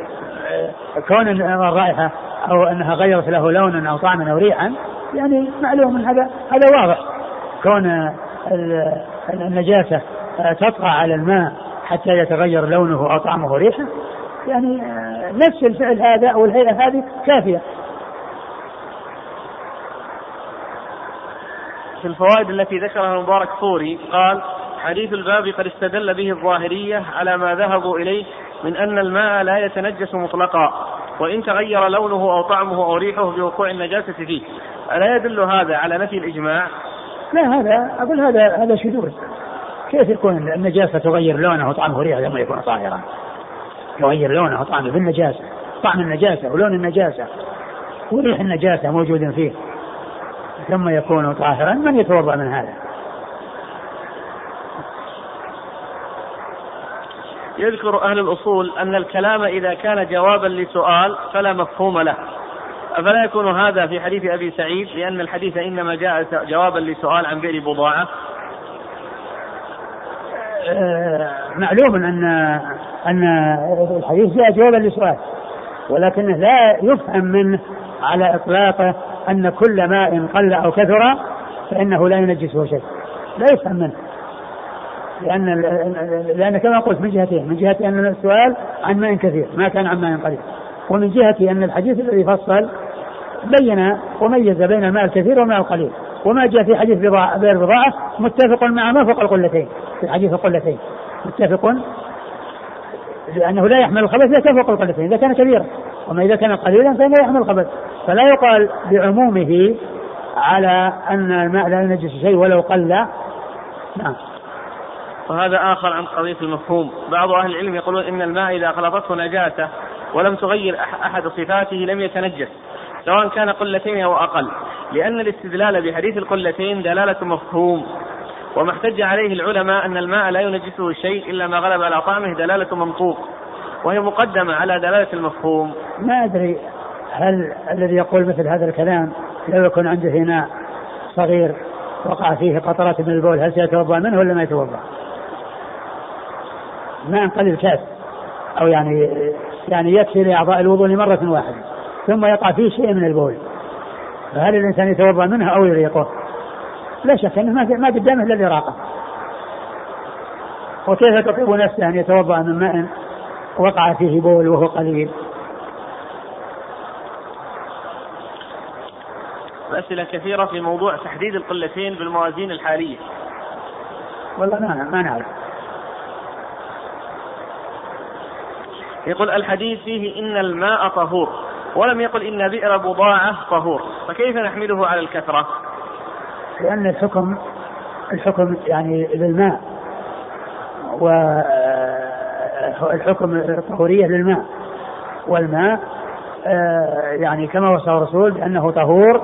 Speaker 2: آه، كون الرائحة أو أنها غيرت له لونا أو طعما أو ريحا يعني معلوم من هذا هذا واضح. كون النجاسة آه، تطغى على الماء حتى يتغير لونه أو طعمه وريحه يعني نفس الفعل هذا أو الهيئة هذه كافية.
Speaker 1: في الفوائد التي ذكرها المبارك فوري قال حديث الباب قد استدل به الظاهرية على ما ذهبوا إليه من أن الماء لا يتنجس مطلقا. وإن تغير لونه أو طعمه أو ريحه بوقوع النجاسة فيه. ألا يدل هذا على نفي الإجماع؟
Speaker 2: لا هذا أقول هذا هذا شذوذ كيف يكون النجاسة تغير لونه وطعمه وريحه لما يكون طاهرا؟ يغير لونه وطعمه بالنجاسة. طعم النجاسة ولون النجاسة. وريح النجاسة موجود فيه. ثم يكون طاهرا. من يتوضأ من هذا؟
Speaker 1: يذكر أهل الأصول أن الكلام إذا كان جوابا لسؤال فلا مفهوم له. أفلا يكون هذا في حديث أبي سعيد؟ لأن الحديث إنما جاء جوابا لسؤال عن بئر بضاعة.
Speaker 2: آه، معلوم أن أن الحديث جاء جوابا لسؤال ولكنه لا يفهم منه على إطلاقه أن كل ماء قل أو كثر فإنه لا ينجسه شيء. لا يفهم منه. لأن لأن كما قلت من جهتين من جهة أن السؤال عن ماء كثير ما كان عن ماء قليل. ومن جهة أن الحديث الذي فصل بين وميز بين الماء الكثير والماء القليل. وما جاء في حديث بضاعة بير بضاعة متفق مع ما فوق القلتين في حديث القلتين. متفق لأنه لا يحمل الخبث إذا فوق القلتين إذا كان كبيرا. وما إذا كان قليلا فإنه يحمل الخبث فلا يقال بعمومه على أن الماء لا ينجس شيء ولو قل. نعم.
Speaker 1: وهذا آخر عن قضية المفهوم. بعض أهل العلم يقولون إن الماء إذا خلطته نجاسة ولم تغير أحد صفاته لم يتنجس سواء كان قلتين أو أقل. لأن الاستدلال بحديث القلتين دلالة مفهوم وما احتج عليه العلماء أن الماء لا ينجسه شيء إلا ما غلب على طعمه دلالة منطوق وهي مقدمة على دلالة المفهوم.
Speaker 2: ما أدري هل الذي يقول مثل هذا الكلام لو يكون عنده إناء صغير وقع فيه قطرات من البول هل سيتوضأ منه ولا ما يتوضأ؟ ما قليل كاس أو يعني يعني يكفي لأعضاء الوضوء لمرة واحدة ثم يقع فيه شيء من البول. فهل الإنسان يتوضأ منها أو يريقه؟ لا شك أنه ما ما قدامه إلا الإراقة. وكيف تطيب نفسه أن يتوضأ من ماء وقع فيه بول وهو قليل؟
Speaker 1: وأسئلة كثيرة في موضوع تحديد القلتين بالموازين الحالية.
Speaker 2: والله ما ما نعرف.
Speaker 1: يقول الحديث فيه إن الماء طهور ولم يقل إن بئر بضاعة طهور فكيف نحمله على الكثرة؟
Speaker 2: لأن الحكم الحكم يعني للماء والحكم الطهورية للماء والماء آه، يعني كما وصف الرسول بأنه طهور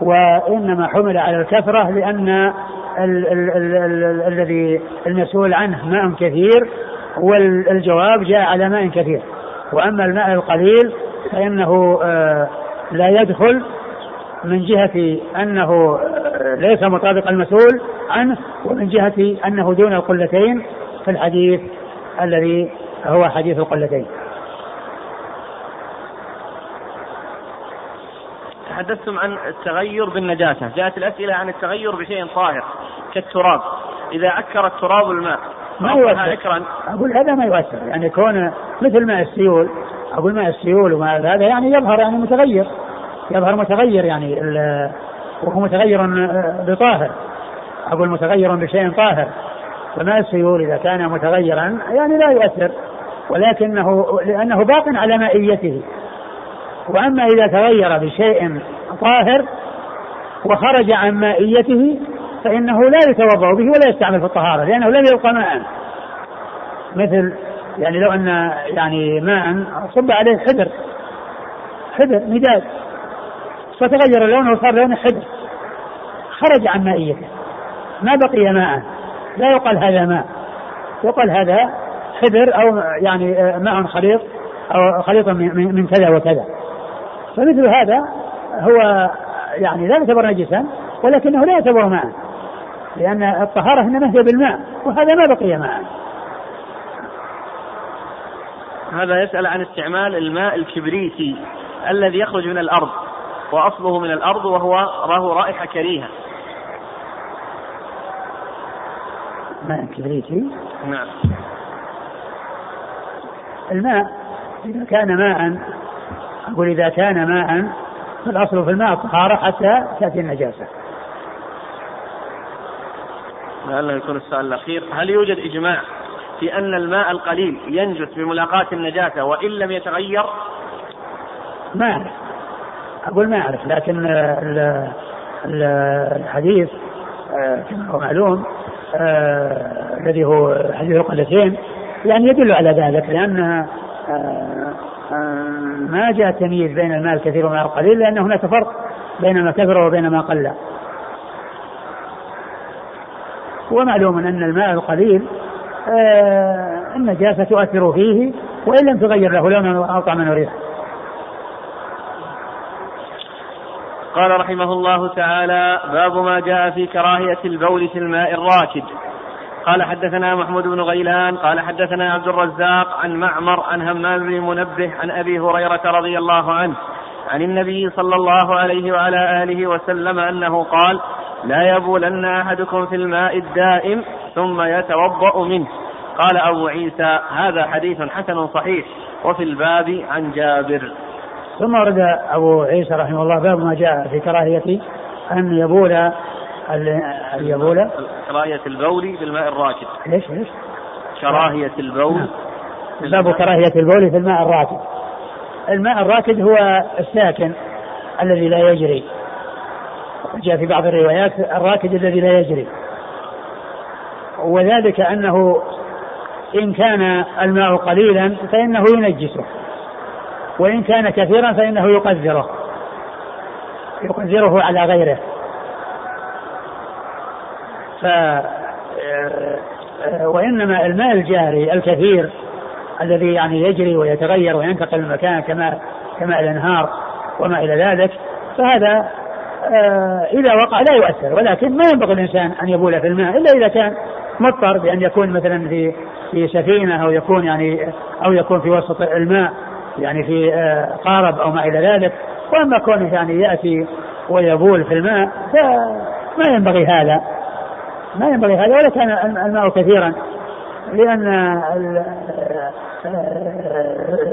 Speaker 2: وإنما حمل على الكثرة لأن الذي المسؤول عنه ماء كثير والجواب جاء على ماء كثير. وأما الماء القليل فإنه آه، لا يدخل من جهة أنه آه، ليس مطابق المسؤول عنه ومن جهة أنه دون القلتين في الحديث الذي هو حديث القلتين.
Speaker 1: تحدثتم عن التغير بالنجاسة. جاءت الأسئلة عن التغير بشيء طاهر كالتراب. إذا عكر التراب الماء
Speaker 2: ما يؤثر. أقول هذا ما يؤثر. يعني كون مثل ماء السيول أقول ماء السيول وما هذا يعني يظهر يعني متغير. يظهر متغير يعني وهو متغير بطاهر. أقول متغير بشيء طاهر. فماء السيول إذا كان متغيرا يعني لا يؤثر. ولكنه لأنه باق على مائيته. وأما إذا تغير بشيء طاهر وخرج عن مائيته فإنه لا يتوضأ به ولا يستعمل في الطهارة لأنه لم يبقى ماء. مثل يعني لو أن يعني ماء صب عليه حبر. حبر مداد فتغير لونه وصار لونه حبر. خرج عن مائيته. ما بقي ماء. لا يقال هذا ماء. يقال هذا حبر أو يعني ماء خليط أو خليط من كذا وكذا. فمثل هذا هو يعني لا يعتبر نجسا ولكنه لا يعتبر ماء. لأن الطهارة إنما هي بالماء وهذا ما بقي ماء
Speaker 1: هذا يسأل عن استعمال الماء الكبريتي الذي يخرج من الأرض وأصله من الأرض وهو له رائحة كريهة.
Speaker 2: ماء كبريتي؟
Speaker 1: نعم.
Speaker 2: الماء إذا كان ماء أقول إذا كان ماء فالأصل في الماء الطهارة حتى تأتي النجاسة.
Speaker 1: لعله يكون السؤال الأخير. هل يوجد إجماع في أن الماء القليل ينجس بملاقاة النجاسة وإن لم يتغير؟
Speaker 2: ما أعرف. أقول ما أعرف لكن الحديث آه، كما هو معلوم آه، الذي هو حديث القلتين يعني يدل على ذلك لأن آه، ما جاء تمييز بين الماء الكثير والماء القليل لأن هناك فرق بين ما كثر وبين ما قل. ومعلوم أن الماء القليل آه النجاسة تؤثر فيه وإن لم تغير له لونا أو طعما وريحا
Speaker 1: قال رحمه الله تعالى باب ما جاء في كراهية البول في الماء الراكد. قال حدثنا محمود بن غيلان قال حدثنا عبد الرزاق عن معمر عن همام بن منبه عن أبي هريرة رضي الله عنه عن النبي صلى الله عليه وعلى آله وسلم أنه قال لا يبولن أحدكم في الماء الدائم ثم يتوضأ منه. قال أبو عيسى هذا حديث حسن صحيح. وفي الباب عن جابر.
Speaker 2: ثم ورد أبو عيسى رحمه الله باب ما جاء في كراهية أن يبول أن يبول.
Speaker 1: كراهية البول بالماء الراكد.
Speaker 2: ليش ليش؟
Speaker 1: كراهية البول.
Speaker 2: نعم. باب كراهية البول في الماء الراكد. الماء الراكد هو الساكن الذي لا يجري. جاء في بعض الروايات الراكد الذي لا يجري. وذلك أنه إن كان الماء قليلا فإنه ينجسه. وإن كان كثيرا فإنه يقذره. يقذره على غيره. ف وإنما الماء الجاري الكثير الذي يعني يجري ويتغير وينتقل من مكان كما كماء الانهار وما إلى ذلك فهذا آه إذا وقع لا يؤثر ولكن ما ينبغي الإنسان أن يبول في الماء إلا إذا كان مضطر بأن يكون مثلا في في سفينة أو يكون يعني أو يكون في وسط الماء يعني في آه قارب أو ما إلى ذلك. وأما كونه يعني يأتي ويبول في الماء فما ينبغي هذا. ما ينبغي هذا ولا كان الماء كثيرا. لأن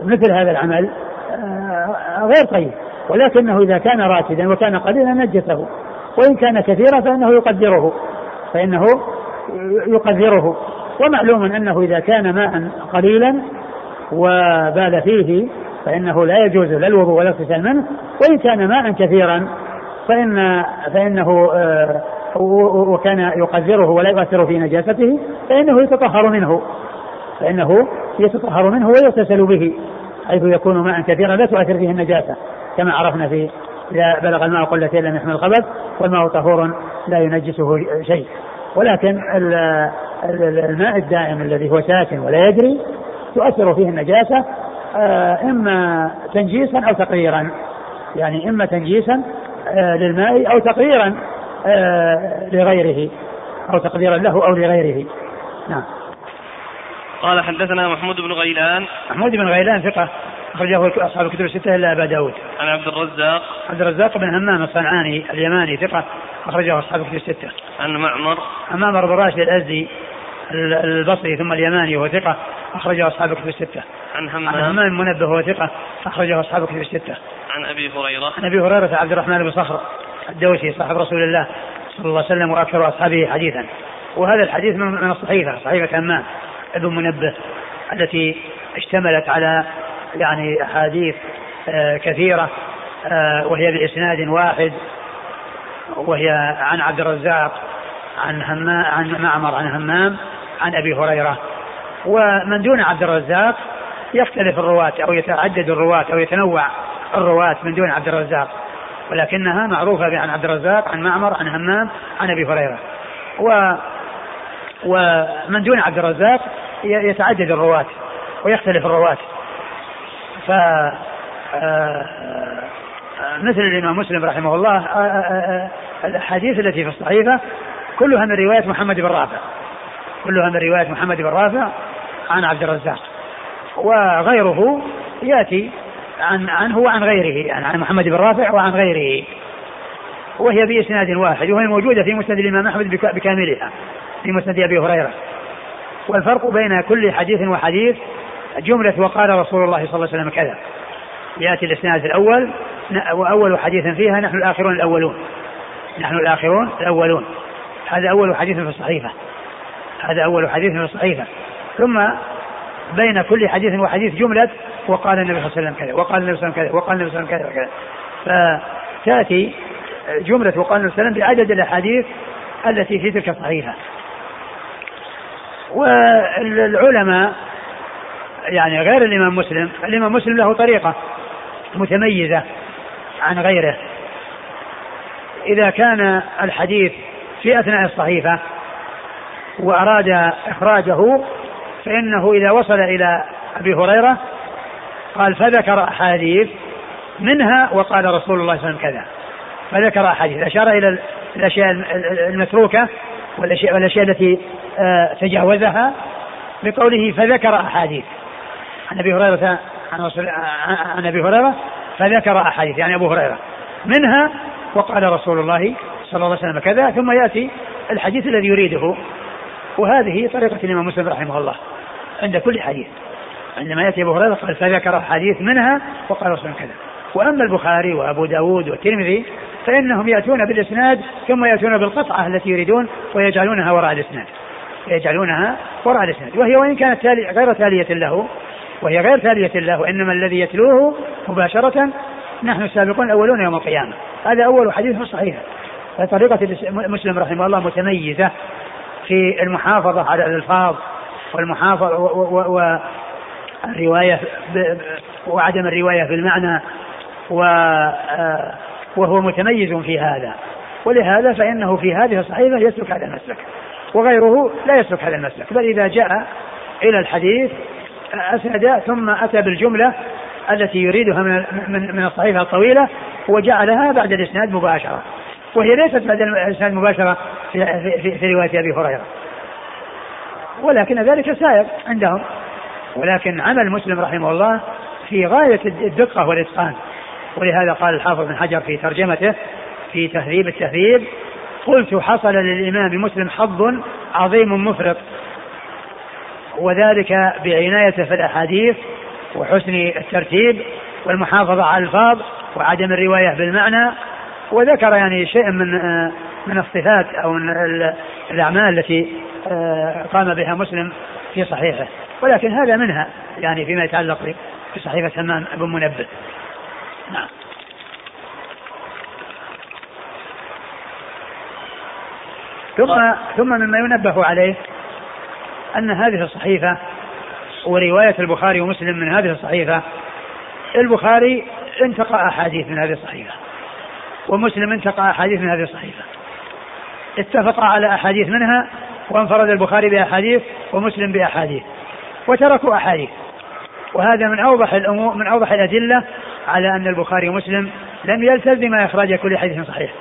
Speaker 2: مثل هذا العمل غير طيب. ولكنه إذا كان راكدا وكان قليلا نجسه وإن كان كثيرا فإنه يقدره فإنه يقدره. ومعلوم أنه إذا كان ماء قليلا وبال فيه فإنه لا يجوز لا الوضوء ولا اغتسال منه. وإن كان ماء كثيرا فإن فإنه وكان يقذره ولا يؤثر في نجاسته فإنه يتطهر منه فإنه يتطهر منه ويغتسل به حيث يكون ماء كثيرا لا تؤثر فيه النجاسة. كما عرفنا في إذا بلغ الماء قلتين لم يحمل الخبث والماء طهور لا ينجسه شيء. ولكن الماء الدائم الذي هو ساكن ولا يجري تؤثر فيه النجاسة آه، إما تنجيسا أو تقريرا. يعني إما تنجيسا آه، للماء أو تقريرا آه، لغيره أو تقديرا له أو لغيره. نعم.
Speaker 1: قال حدثنا محمود بن غيلان.
Speaker 2: محمود بن غيلان ثقة. أخرجه أصحاب الكتب الستة إلا أبا داود.
Speaker 1: عن عبد الرزاق.
Speaker 2: عبد الرزاق بن همام الصنعاني اليماني ثقة أخرجه أصحاب الكتب الستة.
Speaker 1: عن معمر.
Speaker 2: عن معمر بن راشد الأزدي البصري ثم اليماني وهو ثقة أخرجه أصحاب الكتب الستة.
Speaker 1: عن همام.
Speaker 2: عن همام منبه وهو ثقة أخرجه أصحاب الكتب الستة.
Speaker 1: عن أبي هريرة.
Speaker 2: عن أبي هريرة عبد الرحمن بن صخر الدوسي صاحب رسول الله صلى الله عليه وسلم وأكثر أصحابه حديثا. وهذا الحديث من الصحيفة صحيفة همام ابن منبه التي اشتملت على يعني أحاديث آه، كثيرة آه، وهي بإسناد واحد وهي عن عبد الرزاق عن همام عن معمر عن همام عن أبي هريرة. ومن دون عبد الرزاق يختلف الرواة أو يتعدد الرواة أو يتنوع الرواة من دون عبد الرزاق. ولكنها معروفة عن عبد الرزاق عن معمر عن همام عن أبي هريرة. و ومن دون عبد الرزاق يتعدد الرواة ويختلف الرواة. ف آه، مثل الإمام مسلم رحمه الله آه، آه، الأحاديث التي في الصحيفة كلها من رواية محمد بن رافع. كلها من رواية محمد بن رافع عن عبد الرزاق. وغيره يأتي عن عنه وعن غيره يعني عن محمد بن رافع وعن غيره. وهي بإسناد واحد وهي موجودة في مسند الإمام أحمد بكاملها في مسند أبي هريرة. والفرق بين كل حديث وحديث جملة وقال رسول الله صلى الله عليه وسلم كذا. يأتي الإسناد الأول وأول حديث فيها نحن الآخرون الأولون. نحن الآخرون الأولون. هذا أول حديث في الصحيفة. هذا أول حديث في الصحيفة. ثم بين كل حديث وحديث جملة وقال النبي صلى الله عليه وسلم كذا وقال النبي صلى الله عليه وسلم كذا وقال النبي صلى الله عليه وسلم كذا. فتأتي جملة وقال النبي صلى الله عليه وسلم بعدد الأحاديث التي في تلك الصحيفة. والعلماء يعني غير الإمام مسلم. الإمام مسلم له طريقة متميزة عن غيره. إذا كان الحديث في أثناء الصحيفة وأراد إخراجه فإنه إذا وصل إلى أبي هريرة قال فذكر أحاديث منها وقال رسول الله صلى الله عليه وسلم كذا. فذكر أحاديث. أشار إلى الأشياء المتروكة والأشياء, والأشياء التي آه، تجاوزها بقوله فذكر أحاديث. عن أبي هريرة عن, رسول عن أبي هريرة فذكر أحاديث يعني أبو هريرة. منها وقال رسول الله صلى الله عليه وسلم كذا ثم يأتي الحديث الذي يريده وهذه طريقة الإمام مسلم رحمه الله عند كل حديث. عندما يأتي أبو هريرة قال فذكر حديث منها وقال رسول كذا. وأما البخاري وأبو داود والترمذي فإنهم يأتون بالإسناد ثم يأتون بالقطعة التي يريدون ويجعلونها وراء الإسناد. يجعلونها وراء الإسناد. وهي وإن كانت تالي غير تالية له وهي غير تالية له إنما الذي يتلوه مباشرة نحن السابقون الأولون يوم القيامة. هذا أول حديث في الصحيح فطريقة مسلم رحمه الله متميزة في المحافظة على الألفاظ والمحافظة والرواية وعدم الرواية في المعنى و وهو متميز في هذا. ولهذا فإنه في هذه الصحيفة يسلك هذا المسلك وغيره لا يسلك هذا المسلك. بل إذا جاء إلى الحديث أسند ثم أتى بالجملة التي يريدها من من من الصحيفة الطويلة وجعلها بعد الإسناد مباشرة. وهي ليست بعد الإسناد مباشرة في, في, في رواية أبي هريرة. ولكن ذلك سائر عندهم. ولكن عمل مسلم رحمه الله في غاية الدقة والإتقان. ولهذا قال الحافظ بن حجر في ترجمته في تهذيب التهذيب قلت حصل للإمام مسلم حظ عظيم مفرط. وذلك بعنايته في الأحاديث وحسن الترتيب والمحافظة على الألفاظ وعدم الرواية بالمعنى. وذكر يعني شيء من من الصفات أو من الأعمال التي آه، قام بها مسلم في صحيحه. ولكن هذا منها يعني فيما يتعلق بصحيفة همام بن منبه. نعم. ثم ثم مما ينبه عليه أن هذه الصحيفة ورواية البخاري ومسلم من هذه الصحيفة البخاري انتقى أحاديث من هذه الصحيفة ومسلم انتقى أحاديث من هذه الصحيفة. اتفقا على أحاديث منها وانفرد البخاري بأحاديث ومسلم بأحاديث وتركوا أحاديث. وهذا من أوضح الأمور من أوضح الأدلة على أن البخاري ومسلم لم يلتزم إخراج كل حديث صحيح.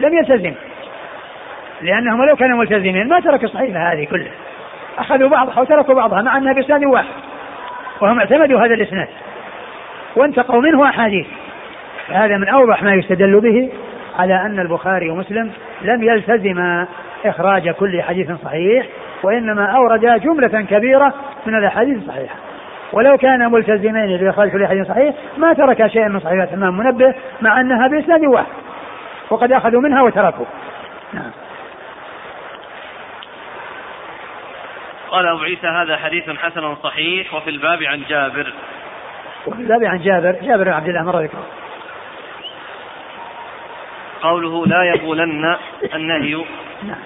Speaker 2: لم يلتزم. لأنهم لو كانوا ملتزمين ما تركوا الصحيفة هذه كلها. أخذوا بعضها وتركوا بعضها مع أنها بإسناد واحد. وهم اعتمدوا هذا الإسناد. وانتقوا منه أحاديث. فهذا من أوضح ما يستدل به على أن البخاري ومسلم لم يلتزم إخراج كل حديث صحيح وإنما أورد جملة كبيرة من الأحاديث الصحيحة. ولو كان ملتزمين بإخراج كل حديث صحيح ما ترك شيئا من صحيحات الإمام منبه مع أنها بإسناد واحد. وقد أخذوا منها وتركوا. نعم.
Speaker 1: قال أبو عيسى هذا حديث حسن صحيح وفي الباب عن جابر.
Speaker 2: وفي الباب عن جابر جابر بن عبد الله مر ذكره.
Speaker 1: قوله لا يقولن النهي.
Speaker 2: نعم.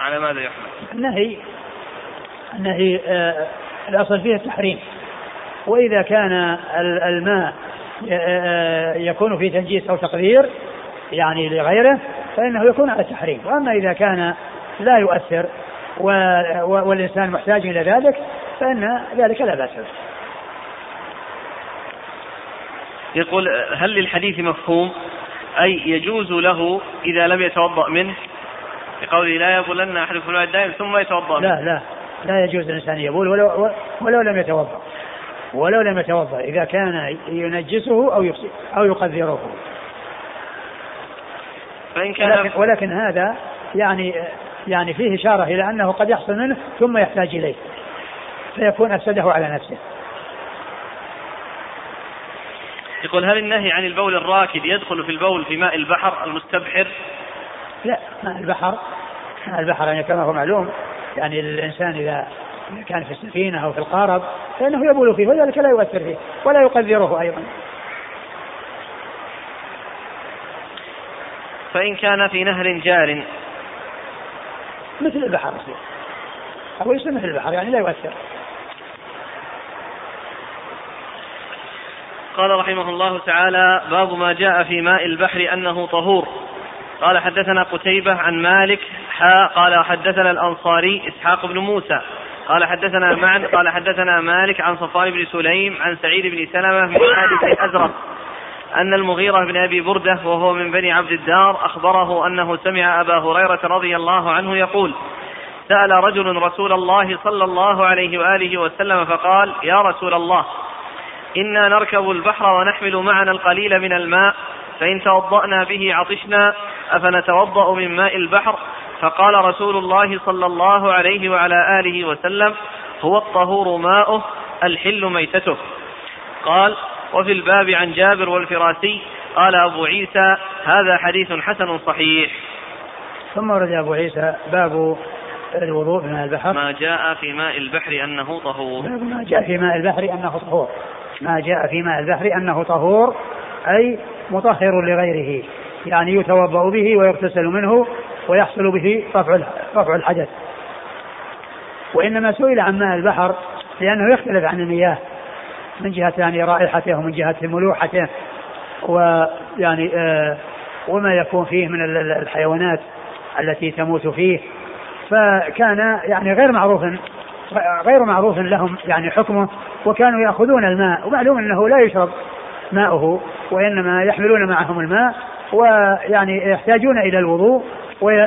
Speaker 1: على ماذا يحمل؟
Speaker 2: النهي النهي آه الأصل فيه التحريم. وإذا كان الماء آه، يكون في تنجيس أو تقدير يعني لغيره فإنه يكون على التحريم. وأما إذا كان لا يؤثر والإنسان محتاج إلى ذلك فإن ذلك لا بأس به.
Speaker 1: يقول هل للحديث مفهوم؟ أي يجوز له إذا لم يتوضأ منه؟ بقوله لا يبولن أحدكم الماء الدائم ثم يتوضأ
Speaker 2: لا لا. لا يجوز الإنسان يبول ولو, ولو لم يتوضأ. ولو لم يتوضأ إذا كان ينجسه أو أو يقذره.
Speaker 1: فإن كان
Speaker 2: ولكن, ولكن هذا يعني يعني فيه إشارة إلى أنه قد يحصل منه ثم يحتاج إليه. فيكون أفسده على نفسه.
Speaker 1: يقول هل النهي عن البول الراكد يدخل في البول في ماء البحر المستبحر؟
Speaker 2: لا ماء البحر. ماء البحر يعني كما هو معلوم يعني الإنسان إذا كان في السفينة أو في القارب فإنه يبول فيه وذلك لا يؤثر فيه ولا يقذره أيضا.
Speaker 1: فإن كان في نهر جار
Speaker 2: مثل البحر يصير أو يصير مثل البحر يعني لا يؤثر.
Speaker 1: قال رحمه الله تعالى باب ما جاء في ماء البحر أنه طهور. قال حدثنا قتيبة عن مالك حا قال حدثنا الأنصاري إسحاق بن موسى. قال حدثنا معن قال حدثنا مالك عن صفوان بن سليم عن سعيد بن سلمة من حادث الأزرق. أن المغيرة بن أبي بردة وهو من بني عبد الدار أخبره أنه سمع أبا هريرة رضي الله عنه يقول سأل رجل رسول الله صلى الله عليه وآله وسلم فقال يا رسول الله إنا نركب البحر ونحمل معنا القليل من الماء فإن توضأنا به عطشنا أفنتوضأ من ماء البحر؟ فقال رسول الله صلى الله عليه وعلى آله وسلم هو الطهور ماؤه الحل ميتته. قال وفي الباب عن جابر والفراسي قال أبو عيسى هذا حديث حسن صحيح.
Speaker 2: ثم ورد أبو عيسى باب الوضوء في ماء البحر.
Speaker 1: ما جاء في ماء البحر أنه طهور.
Speaker 2: ما جاء في ماء البحر أنه طهور. ما جاء في ماء البحر أنه طهور أي مطهر لغيره يعني يتوضأ به ويغتسل منه ويحصل به رفع رفع الحدث. وإنما سئل عن ماء البحر لأنه يختلف عن المياه. من جهة يعني رائحته ومن جهة ملوحته ويعني وما يكون فيه من الحيوانات التي تموت فيه. فكان يعني غير معروف غير معروف لهم يعني حكمه وكانوا يأخذون الماء. ومعلوم أنه لا يشرب ماؤه وإنما يحملون معهم الماء ويعني يحتاجون إلى الوضوء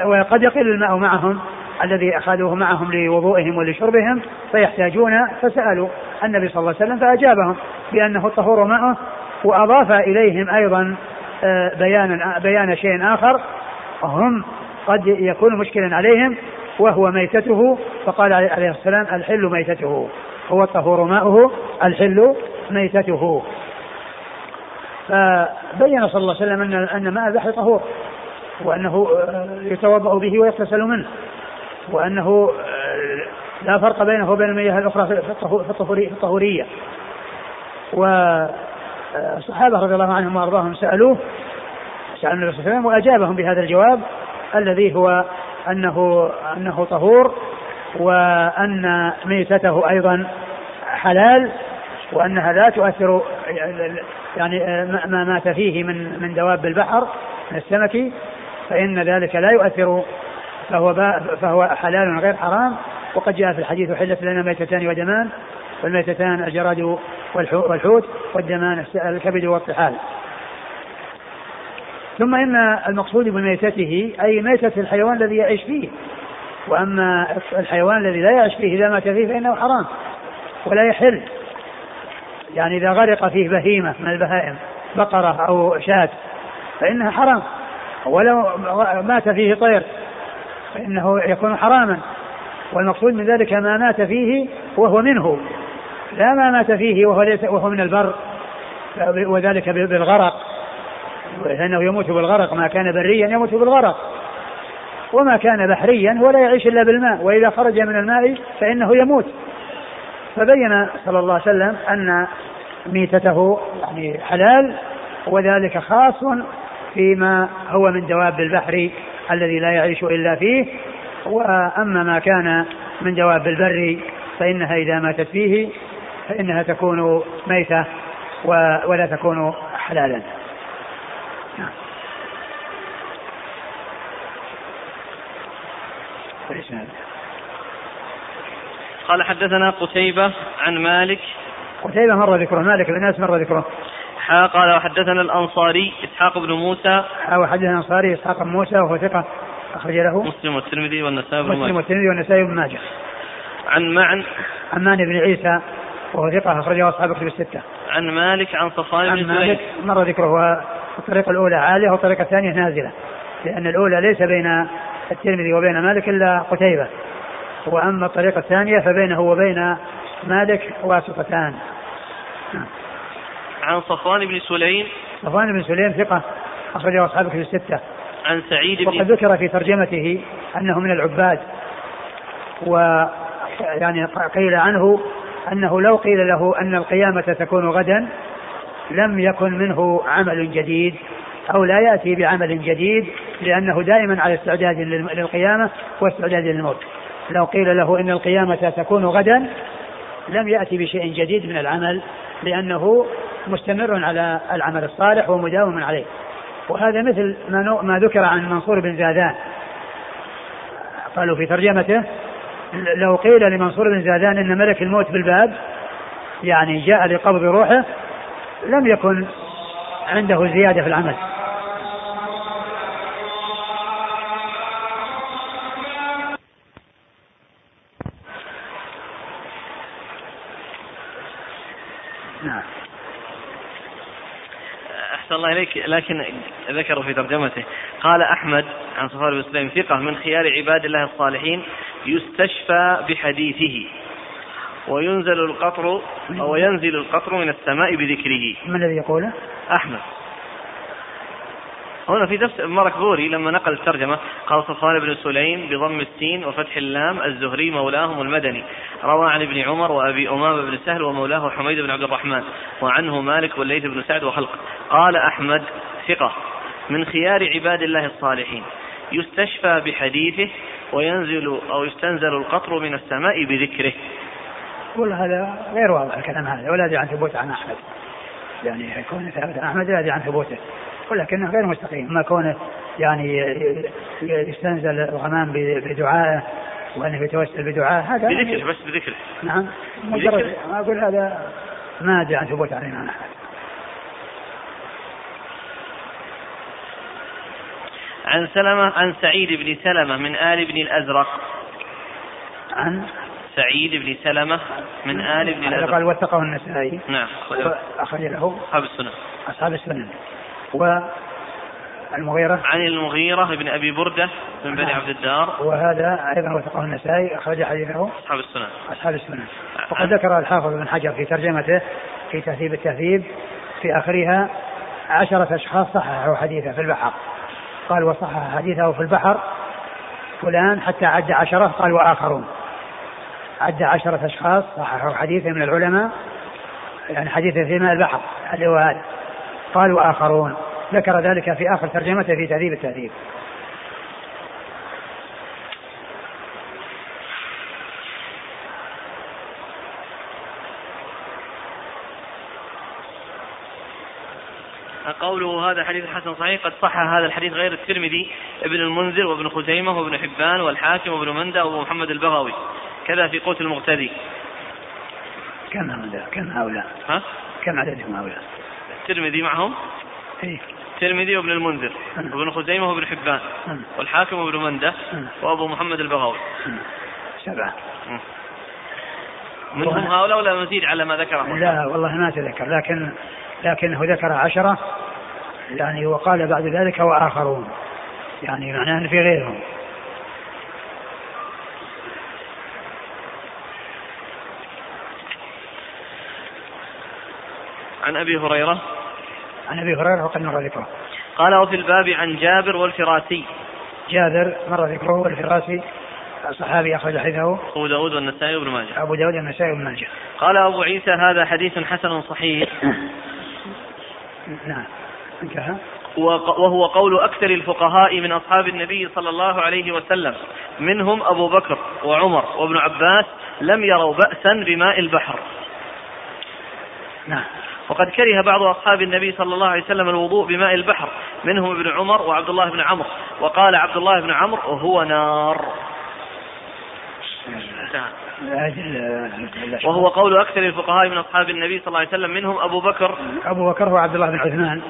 Speaker 2: وقد يقل الماء معهم. الذي أخذوه معهم لوضوئهم ولشربهم فيحتاجون فسألوا النبي صلى الله عليه وسلم فأجابهم بأنه الطهور ماؤه وأضاف إليهم أيضا آه، بيانا بيان شيء آخر هم قد يكون مشكلا عليهم وهو ميتته فقال عليه السلام الحل ميتته هو الطهور ماؤه الحل ميتته. فبين صلى الله عليه وسلم أن أن ماء البحر طهور وأنه آه، يتوضأ به ويغتسل منه. وأنه آه، لا فرق بينه وبين المياه الأخرى في الطهورية. والصحابه رضي الله عنهم وأرضاهم سألوه سالوا النبي صلى الله عليه وسلم وأجابهم بهذا الجواب الذي هو أنه أنه طهور وأن ميتته أيضا حلال وأنها لا تؤثر يعني ما مات فيه من من دواب البحر من السمك فإن ذلك لا يؤثر فهو فهو حلال غير حرام وقد جاء في الحديث حلت لنا ميتتان ودمان والميتتان الجراد والحوت والدمان الكبد والطحال. ثم إن المقصود بميتته أي ميتة الحيوان الذي يعيش فيه. وأما الحيوان الذي لا يعيش فيه إذا مات فيه فإنه حرام ولا يحل. يعني إذا غرق فيه بهيمة من البهائم بقرة أو شاة فإنها حرام. ولو مات فيه طير فإنه يكون حراما. والمقصود من ذلك ما مات فيه وهو منه. لا ما مات فيه وهو ليس وهو من البر وذلك بالغرق. فإنه يموت بالغرق ما كان بريا يموت بالغرق. وما كان بحريا هو لا يعيش إلا بالماء. وإذا خرج من الماء فإنه يموت. فبين صلى الله عليه وسلم أن ميتته يعني حلال وذلك خاص فيما هو من دواب البحر الذي لا يعيش إلا فيه. وأما ما كان من دواب البر فإنها إذا ماتت فيه فإنها تكون ميتة ولا تكون حلالا.
Speaker 1: قال حدثنا قتيبة عن مالك.
Speaker 2: قتيبة مر ذكره مالك الناس مر ذكره.
Speaker 1: حا قال وحدثنا الأنصاري إسحاق بن موسى.
Speaker 2: حا وحدثنا الأنصاري إسحاق بن موسى وهو ثقة أخرج له.
Speaker 1: مسلم والترمذي والنسائي
Speaker 2: بن ماجه. مسلم والترمذي والنسائي بن ماجه.
Speaker 1: عن معن.
Speaker 2: عمان بن عيسى وهو ثقة أخرجه أصحاب كتب الستة.
Speaker 1: عن مالك عن صفوان
Speaker 2: بن مالك مر ذكره الطريقة الأولى عالية والطريقة الثانية نازلة لأن الأولى ليس بين الترمذي وبين مالك إلا قتيبة. وأما الطريقة الثانية فبينه وبين مالك واسطتان
Speaker 1: عن صفوان بن سليم
Speaker 2: صفوان بن سليم ثقة أخرجه أصحابك في الستة.
Speaker 1: عن سعيد بن
Speaker 2: وقد ذكر في ترجمته أنه من العباد و يعني قيل عنه أنه لو قيل له أن القيامة تكون غدا لم يكن منه عمل جديد أو لا يأتي بعمل جديد لأنه دائما على استعداد للقيامة واستعداد للموت. لو قيل له إن القيامة تكون غدا لم يأتي بشيء جديد من العمل لأنه مستمر على العمل الصالح ومداوم عليه. وهذا مثل ما, ما ذكر عن منصور بن زادان قالوا في ترجمته لو قيل لمنصور بن زادان إن ملك الموت بالباب يعني جاء لقبض روحه لم يكن عنده زيادة في العمل.
Speaker 1: الله إليك لكن ذكروا في ترجمته. قال أحمد عن صفوان بن سليم ثقة من خيار عباد الله الصالحين يستشفى بحديثه. وينزل القطر أو ينزل القطر من السماء بذكره.
Speaker 2: من الذي يقوله؟
Speaker 1: أحمد. هنا في نفس المركبوري لما نقل الترجمة قال صفوان بن سليم بضم السين وفتح اللام الزهري مولاهم المدني. روى عن ابن عمر وأبي أمامة بن سهل ومولاه حميد بن عبد الرحمن وعنه مالك والليث بن سعد وخلق. قال أحمد ثقة. من خيار عباد الله الصالحين يستشفى بحديثه وينزل أو يستنزل القطر من السماء بذكره.
Speaker 2: يقول هذا غير واضح الكلام هذا ولا عن ثبوت عن أحمد. يعني كونه ثابت عن أحمد لا عن ثبوته. ولكنه غير مستقيم. ما كونه يعني يستنزل الغمام بدعائه وانه يتوسل بدعائه هذا
Speaker 1: بذكره بس بذكره
Speaker 2: نعم. مجرد ما أقول هذا ما أدري عن ثبوت عن الامام احمد
Speaker 1: عن سلمة عن سعيد بن سلمة من آل بن الأزرق.
Speaker 2: عن
Speaker 1: سعيد بن سلمة من آل بن الأزرق.
Speaker 2: قال وثقه النسائي.
Speaker 1: نعم
Speaker 2: أخرج له
Speaker 1: أصحاب السنن.
Speaker 2: أصحاب السنن. و المغيرة.
Speaker 1: عن المغيرة بن أبي بردة من بني عبد الدار.
Speaker 2: وهذا أيضا وثقه النسائي أخرج حديثه.
Speaker 1: أصحاب السنن
Speaker 2: أصحاب السنن وقد ذكر الحافظ بن حجر في ترجمته في تهذيب التهذيب في آخرها عشرة أشخاص صححوا حديثه في البحر. قال وصحح حديثه في البحر فلان حتى عد عشرة قال وآخرون عد عشرة أشخاص صححوا حديثه من العلماء يعني حديثه في ماء البحر اللي هو هذا. قال وآخرون ذكر ذلك في آخر ترجمته في تهذيب التهذيب
Speaker 1: قوله هذا حديث حسن صحيح قد صح هذا الحديث غير الترمذي ابن المنذر وابن خزيمة وابن حبان والحاكم وابن مندى وابو محمد البغوي. كذا في قوت المغتدي
Speaker 2: كم هؤلاء؟ كم هؤلاء؟
Speaker 1: ها؟
Speaker 2: كم عددهم هؤلاء؟
Speaker 1: الترمذي معهم؟
Speaker 2: إيه؟
Speaker 1: الترمذي وابن المنذر وابن خزيمة وابن حبان والحاكم وابن مندة وأبو محمد البغوي
Speaker 2: سبعة.
Speaker 1: منهم هؤلاء ولا مزيد على ما ذكره؟
Speaker 2: لا والله ما تذكر لكن لكنه ذكر عشرة يعني وقال بعد ذلك وآخرون. يعني معناه في غيرهم.
Speaker 1: عن أبي هريرة
Speaker 2: عن أبي هريرة وقد مر ذكره.
Speaker 1: قال وفي الباب عن جابر والفراسي.
Speaker 2: جابر مر ذكره والفراسي صحابي أخرج حديثه.
Speaker 1: أبو داود والنسائي وابن ماجه.
Speaker 2: أبو داود والنسائي وابن ماجه.
Speaker 1: قال أبو عيسى هذا حديث حسن صحيح.
Speaker 2: نعم. انتهى.
Speaker 1: وهو قول أكثر الفقهاء من أصحاب النبي صلى الله عليه وسلم. منهم أبو بكر وعمر وابن عباس لم يروا بأسا بماء البحر.
Speaker 2: نعم.
Speaker 1: وقد كره بعض أصحاب النبي صلى الله عليه وسلم الوضوء بماء البحر. منهم ابن عمر وعبد الله بن عمرو. وقال عبد الله بن عمرو هو نار. وهو قول أكثر الفقهاء من أصحاب النبي صلى الله عليه وسلم. منهم أبو بكر.
Speaker 2: أبو بكر هو عبد الله بن عثمان.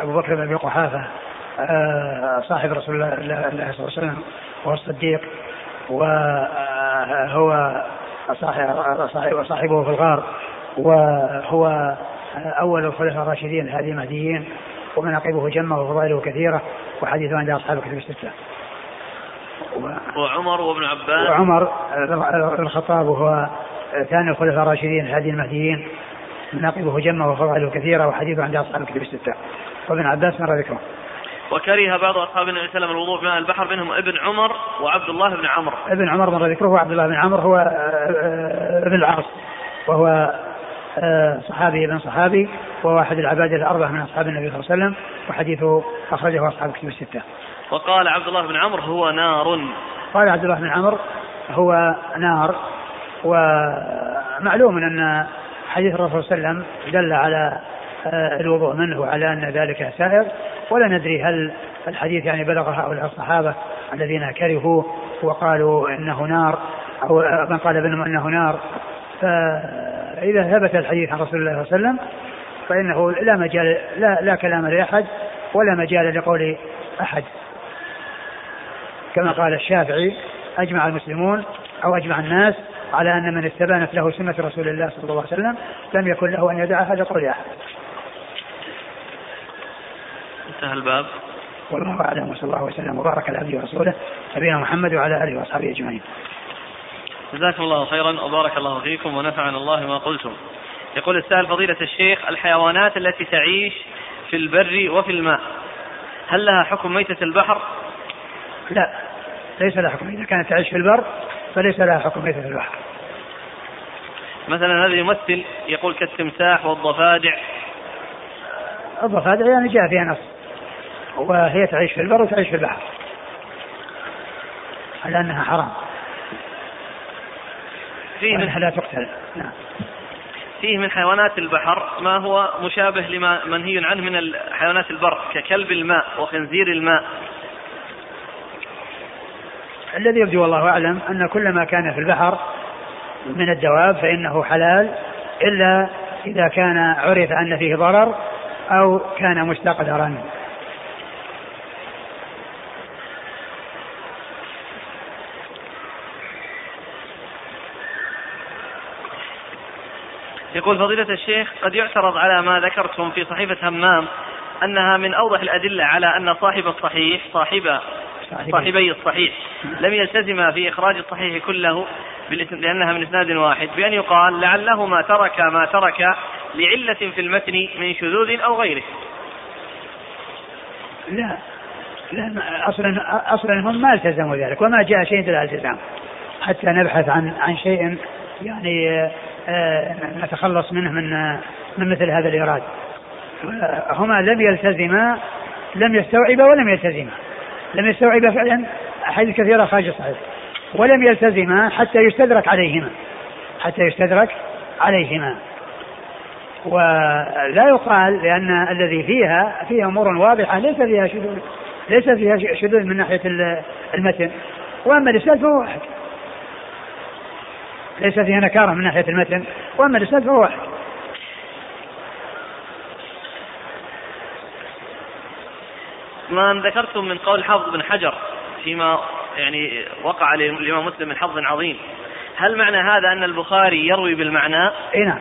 Speaker 2: أبو بكر بن أبي قحافة. آه، صاحب رسول الله صلى الله عليه وسلم. وهو الصديق. وهو صاحب صاحبه في الغار. وهو أول الخلفاء الراشدين الهادي المهديين ومناقبه جمة وفضائله كثيرة وحديثه عند أصحاب الكتب الستة.
Speaker 1: وعمر وابن عباس
Speaker 2: وعمر الخطاب وهو ثاني الخلفاء الراشدين الهادي المهديين مناقبه جمة وفضائله كثيرة وحديثه عند أصحاب الكتب الستة وابن عباس مر ذكره
Speaker 1: وكره بعض أصحاب النبي صلى الله عليه وسلم الوضوء في ماء البحر منهم ابن عمر وعبد الله بن عمرو.
Speaker 2: ابن عمر مر ذكره وعبد الله بن عمرو هو آه، آه، ابن العاص وهو صحابي ابن صحابي وهو أحد العباد الأربعة من أصحاب النبي صلى الله عليه وسلم وحديثه أخرجه أصحاب الكتب الستة.
Speaker 1: وقال عبد الله بن عمرو هو نار.
Speaker 2: قال عبد الله بن عمرو هو نار ومعلوم أن حديث الرسول صلى الله عليه وسلم دل على آه، الوضوء منه وعلى أن ذلك سائر ولا ندري هل الحديث يعني بلغ هؤلاء الصحابة الذين كرهوا وقالوا إنه نار أو من قال بينهم إنه نار فاذا ثبت الحديث عن رسول الله صلى الله عليه وسلم فإنه لا مجال لا, لا كلام لأحد ولا مجال لقول أحد كما قال الشافعي أجمع المسلمون أو أجمع الناس على أن من استبانت له سنة رسول الله صلى الله عليه وسلم لم يكن له أن يدعها لقول أحد.
Speaker 1: انتهى الباب
Speaker 2: والله أعلم وصلى الله وسلم وبارك على عبده ورسوله نبينا محمد وعلى آله وأصحابه أجمعين.
Speaker 1: جزاكم الله خيرا وبارك الله فيكم ونفعنا الله ما قلتم. يقول السائل فضيلة الشيخ الحيوانات التي تعيش في البر وفي الماء هل لها حكم ميتة البحر؟
Speaker 2: لا ليس لها حكم إذا كانت تعيش في البر فليس لها حكم ميتة البحر.
Speaker 1: مثلا هذا يمثل يقول كالتمساح والضفادع
Speaker 2: الضفادع يعني جاء فيها نص وهي تعيش في البر وتعيش في البحر على أنها حرام فيه من لا تقتل. نعم.
Speaker 1: فيه من حيوانات البحر ما هو مشابه لما منهي عنه من حيوانات البر ككلب الماء وخنزير الماء.
Speaker 2: الذي يبدو والله أعلم أن كل ما كان في البحر من الدواب فإنه حلال إلا إذا كان عرف أن فيه ضرر أو كان مستقدرا
Speaker 1: يقول فضيلة الشيخ قد يعترض على ما ذكرتم في صحيفة همام أنها من أوضح الأدلة على أن صاحب الصحيح صاحب صاحبي. الصحيح لم يلتزم في إخراج الصحيح كله لأنها من إسناد واحد بأن يقال لعلهما ترك ما ترك لعلة في المتن من شذوذ أو غيره.
Speaker 2: لا. لا أصلا أصلا هم ما التزموا ذلك وما جاء شيء يدل على الالتزام حتى نبحث عن عن شيء يعني نتخلص منه من من مثل هذا الإيراد. هما لم يلتزما لم يستوعبا ولم يلتزما. لم يستوعبا فعلا أحاديث كثيرة خارج الصحيح. ولم يلتزما حتى يستدرك عليهما. حتى يستدرك عليهما. ولا يقال لأن الذي فيها فيها أمور واضحة ليس فيها شذوذ ليس فيها شذوذ من ناحية المتن. وأما الإسناد فهو واحد. ليس فيها نكارة من ناحية المتن وأما الإسناد فهو واحد.
Speaker 1: ما ذكرتم من قول حافظ بن حجر فيما يعني وقع للإمام مسلم من حظ عظيم. هل معنى هذا أن البخاري يروي بالمعنى؟
Speaker 2: إي نعم.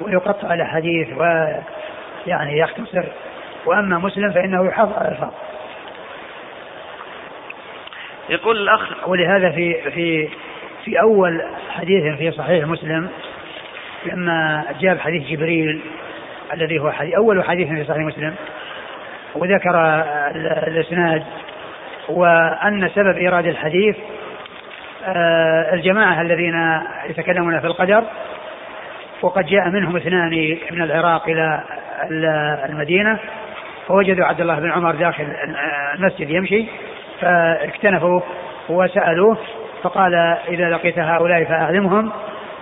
Speaker 2: ويقطع الأحاديث ويعني يختصر. وأما مسلم فإنه يحافظ على الألفاظ
Speaker 1: يقول الأخ
Speaker 2: ولهذا في في في أول حديث في صحيح مسلم لما جاب حديث جبريل الذي هو حديث أول حديث في صحيح مسلم وذكر الإسناد وأن سبب إيراد الحديث آه، الجماعة الذين يتكلمون في القدر وقد جاء منهم اثنان من العراق إلى المدينة فوجدوا عبد الله بن عمر داخل المسجد يمشي فاكتنفوا وسألوه فقال إذا لقيت هؤلاء فأعلمهم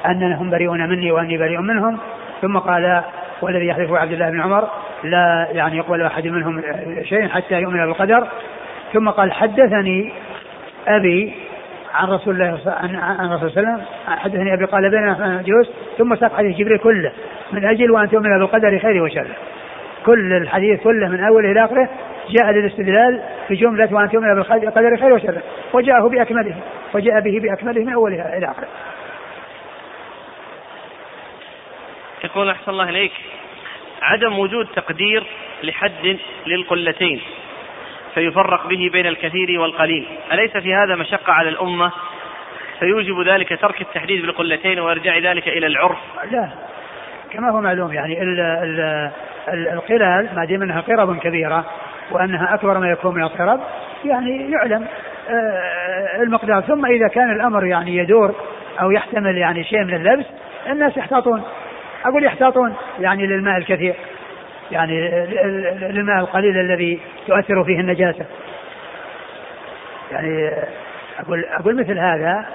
Speaker 2: أنهم بريئون مني وأني بريء منهم. ثم قال والذي يحلف عبد الله بن عمر لا يعني يقبل أحد منهم شيء حتى يؤمن بالقدر. ثم قال حدثني أبي عن رسول الله عن, عن رسول الله وسلم. حدثني أبي قال بيننا جلوس. ثم ساق حديث جبريل كله من أجل وأن تؤمن بالقدر خيره وشره كل الحديث كله من أوله إلى آخره جاء للاستدلال في جملة وأن تؤمن بالقدر خيره وشره. وجاءه بأكمله. وجاء به بأكمله من أولها إلى آخره.
Speaker 1: يقول أحسن الله إليك. عدم وجود تقدير لحد للقلتين فيفرق به بين الكثير والقليل. أليس في هذا مشقة على الأمة؟ فيوجب ذلك ترك التحديد بالقلتين وإرجاع ذلك إلى العرف.
Speaker 2: لا. كما هو معلوم يعني ال ال القلال ما دام إنها قرب كبيرة وأنها أكبر ما يكون من القرب يعني يعلم آه، المقدار. ثم إذا كان الأمر يعني يدور أو يحتمل يعني شيء من اللبس الناس يحتاطون. أقول يحتاطون يعني للماء الكثير يعني الماء القليل الذي تؤثر فيه النجاسة. يعني أقول أقول مثل هذا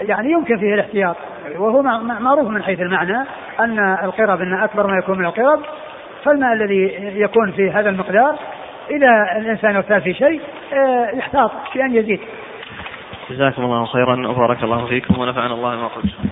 Speaker 2: يعني يمكن فيه الاحتياط. وهو معروف من حيث المعنى أن القرب أن أكبر ما يكون من القرب فالماء الذي يكون في هذا المقدار إذا الإنسان اغتال في شيء آه، يحتاط في أن يزيد.
Speaker 1: جزاكم الله خيرا وبارك الله فيكم ونفعنا الله ما قلتم